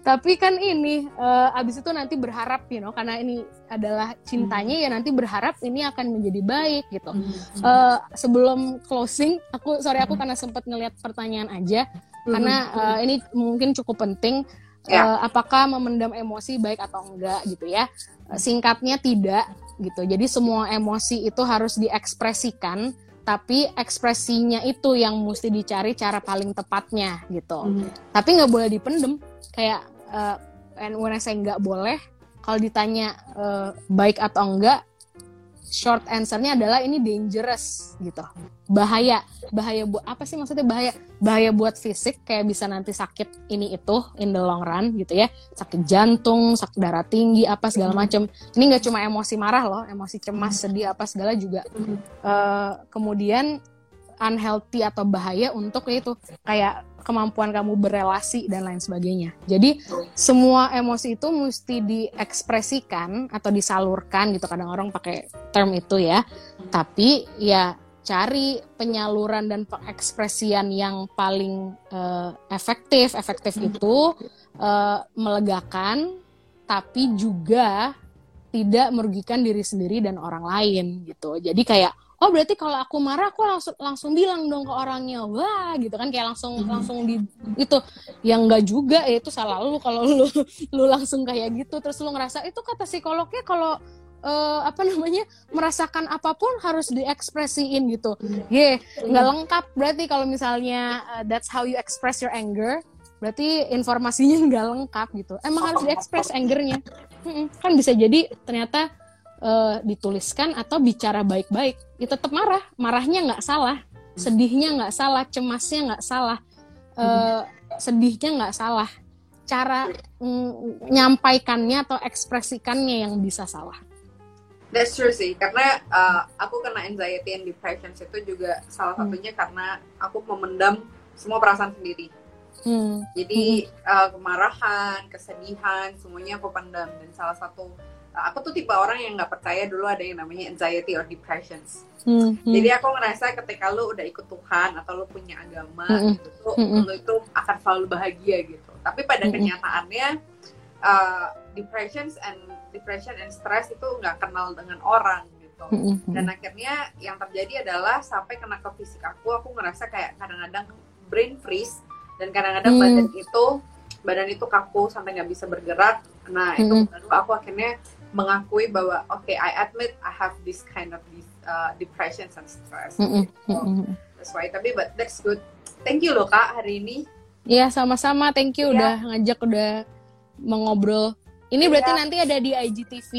tapi kan ini eh, abis itu nanti berharap you know karena ini adalah cintanya ya nanti berharap ini akan menjadi baik gitu. Eh, sebelum closing aku sorry aku karena sempat ngelihat pertanyaan aja karena eh, ini mungkin cukup penting Ya. Eh, apakah memendam emosi baik atau enggak gitu ya. Eh, singkatnya tidak gitu. Jadi semua emosi itu harus diekspresikan tapi ekspresinya itu yang mesti dicari cara paling tepatnya gitu. Tapi nggak boleh dipendem. Kayak eh, and when I say nggak boleh kalau ditanya eh, baik atau enggak short answernya adalah ini dangerous gitu. Bahaya. Bahaya buat apa sih maksudnya bahaya? Bahaya buat fisik kayak bisa nanti sakit ini itu in the long run gitu ya. Sakit jantung sakit darah tinggi apa segala macam ini nggak cuma emosi marah loh emosi cemas sedih apa segala juga Eh, kemudian unhealthy atau bahaya untuk itu. Kayak kemampuan kamu berelasi dan lain sebagainya. Jadi semua emosi itu mesti diekspresikan atau disalurkan gitu. Kadang orang pakai term itu ya. Tapi ya cari penyaluran dan pengekspresian yang paling eh, efektif. Efektif itu eh, melegakan tapi juga tidak merugikan diri sendiri dan orang lain gitu. Jadi kayak oh berarti kalau aku marah aku langsung langsung bilang dong ke orangnya wah gitu kan kayak langsung langsung di itu yang enggak juga ya itu salah lu kalau lu lu langsung kayak gitu terus lu ngerasa itu kata psikolognya kalau eh, apa namanya merasakan apa pun harus diekspresiin gitu. Ye, nggak lengkap berarti kalau misalnya eh, that's how you express your anger, berarti informasinya nggak lengkap gitu. Emang harus diekspres angernya. Mm-mm. Kan bisa jadi ternyata eh, dituliskan atau bicara baik-baik, ya tetap marah. Marahnya nggak salah, sedihnya nggak salah, cemasnya nggak salah, eh, sedihnya nggak salah. Cara mm, nyampaikannya atau ekspresikannya yang bisa salah. That's true sih, karena uh, aku kena anxiety and depression itu juga salah Hmm. satunya karena aku memendam semua perasaan sendiri. Hmm. Jadi uh, kemarahan, kesedihan, semuanya aku pendam dan salah satu uh, aku tuh tipe orang yang nggak percaya dulu ada yang namanya anxiety or depressions. Hmm. Hmm. Jadi aku ngerasa ketika lu udah ikut Tuhan atau lu punya agama Mm-mm. gitu, tuh, Mm-mm. lu itu akan selalu bahagia gitu. Tapi pada Mm-mm. kenyataannya uh, depressions and depression and stress itu nggak kenal dengan orang gitu. Hmm. Hmm. Dan akhirnya yang terjadi adalah sampai kena ke fisik aku, aku ngerasa kayak kadang-kadang brain freeze dan kadang-kadang Hmm. badan itu badan itu kaku sampai nggak bisa bergerak. Nah itu Hmm. baru aku akhirnya mengakui bahwa oke I admit I have this kind of this, uh, depression and stress. Gitu. Hmm. That's why. Tapi but that's good. Thank you loh kak hari ini. Iya sama-sama, thank you Iya. udah ngajak udah mengobrol. Ini berarti Iya. nanti ada di IGTV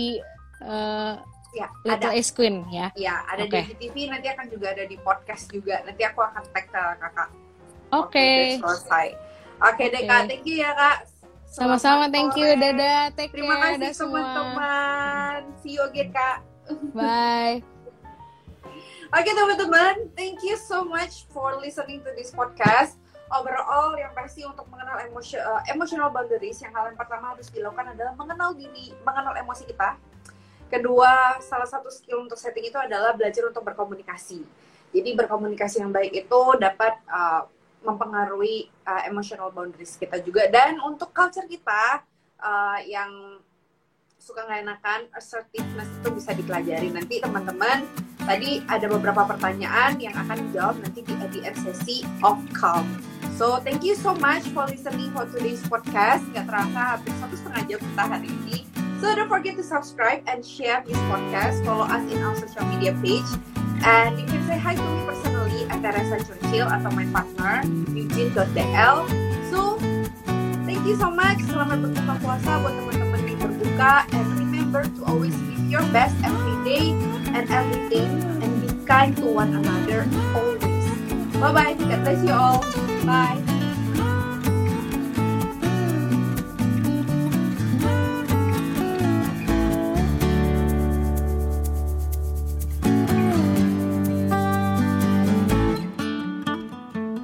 uh, Ya Little ada. Ace Queen ya. Ya ada Oke. di TV nanti akan juga ada di podcast juga. Nanti aku akan tag ke kakak. Oke. udah selesai. Oke deh Oke. kak, thank you ya kak. Sama-sama, thank you. Dadah, take Terima care. kasih Dadah semua. teman-teman. See you again kak. Bye. Oke teman-teman, thank you so much for listening to this podcast. Overall, yang pasti untuk mengenal emosio- eh, emotional boundaries, yang hal yang pertama harus dilakukan adalah mengenal diri, mengenal emosi kita. Kedua, salah satu skill untuk setting itu adalah belajar untuk berkomunikasi. Jadi berkomunikasi yang baik itu dapat eh, mempengaruhi eh, emotional boundaries kita juga. Dan untuk culture kita eh, yang suka nggak enakan, assertiveness itu bisa dipelajari. Nanti teman-teman tadi ada beberapa pertanyaan yang akan dijawab nanti di ADN sesi of calm. So thank you so much for listening for today's podcast. Gak terasa hampir satu setengah jam kita hari ini. So don't forget to subscribe and share this podcast. Follow us in our social media page. And you can say hi to me personally di Teresa Churchill atau my partner Eugene.dl. So, thank you so much. Selamat berbuka puasa buat teman-teman yang berbuka and remember to always give your best every day and everything and be kind to one another always. Bye bye. God bless you all. Bye.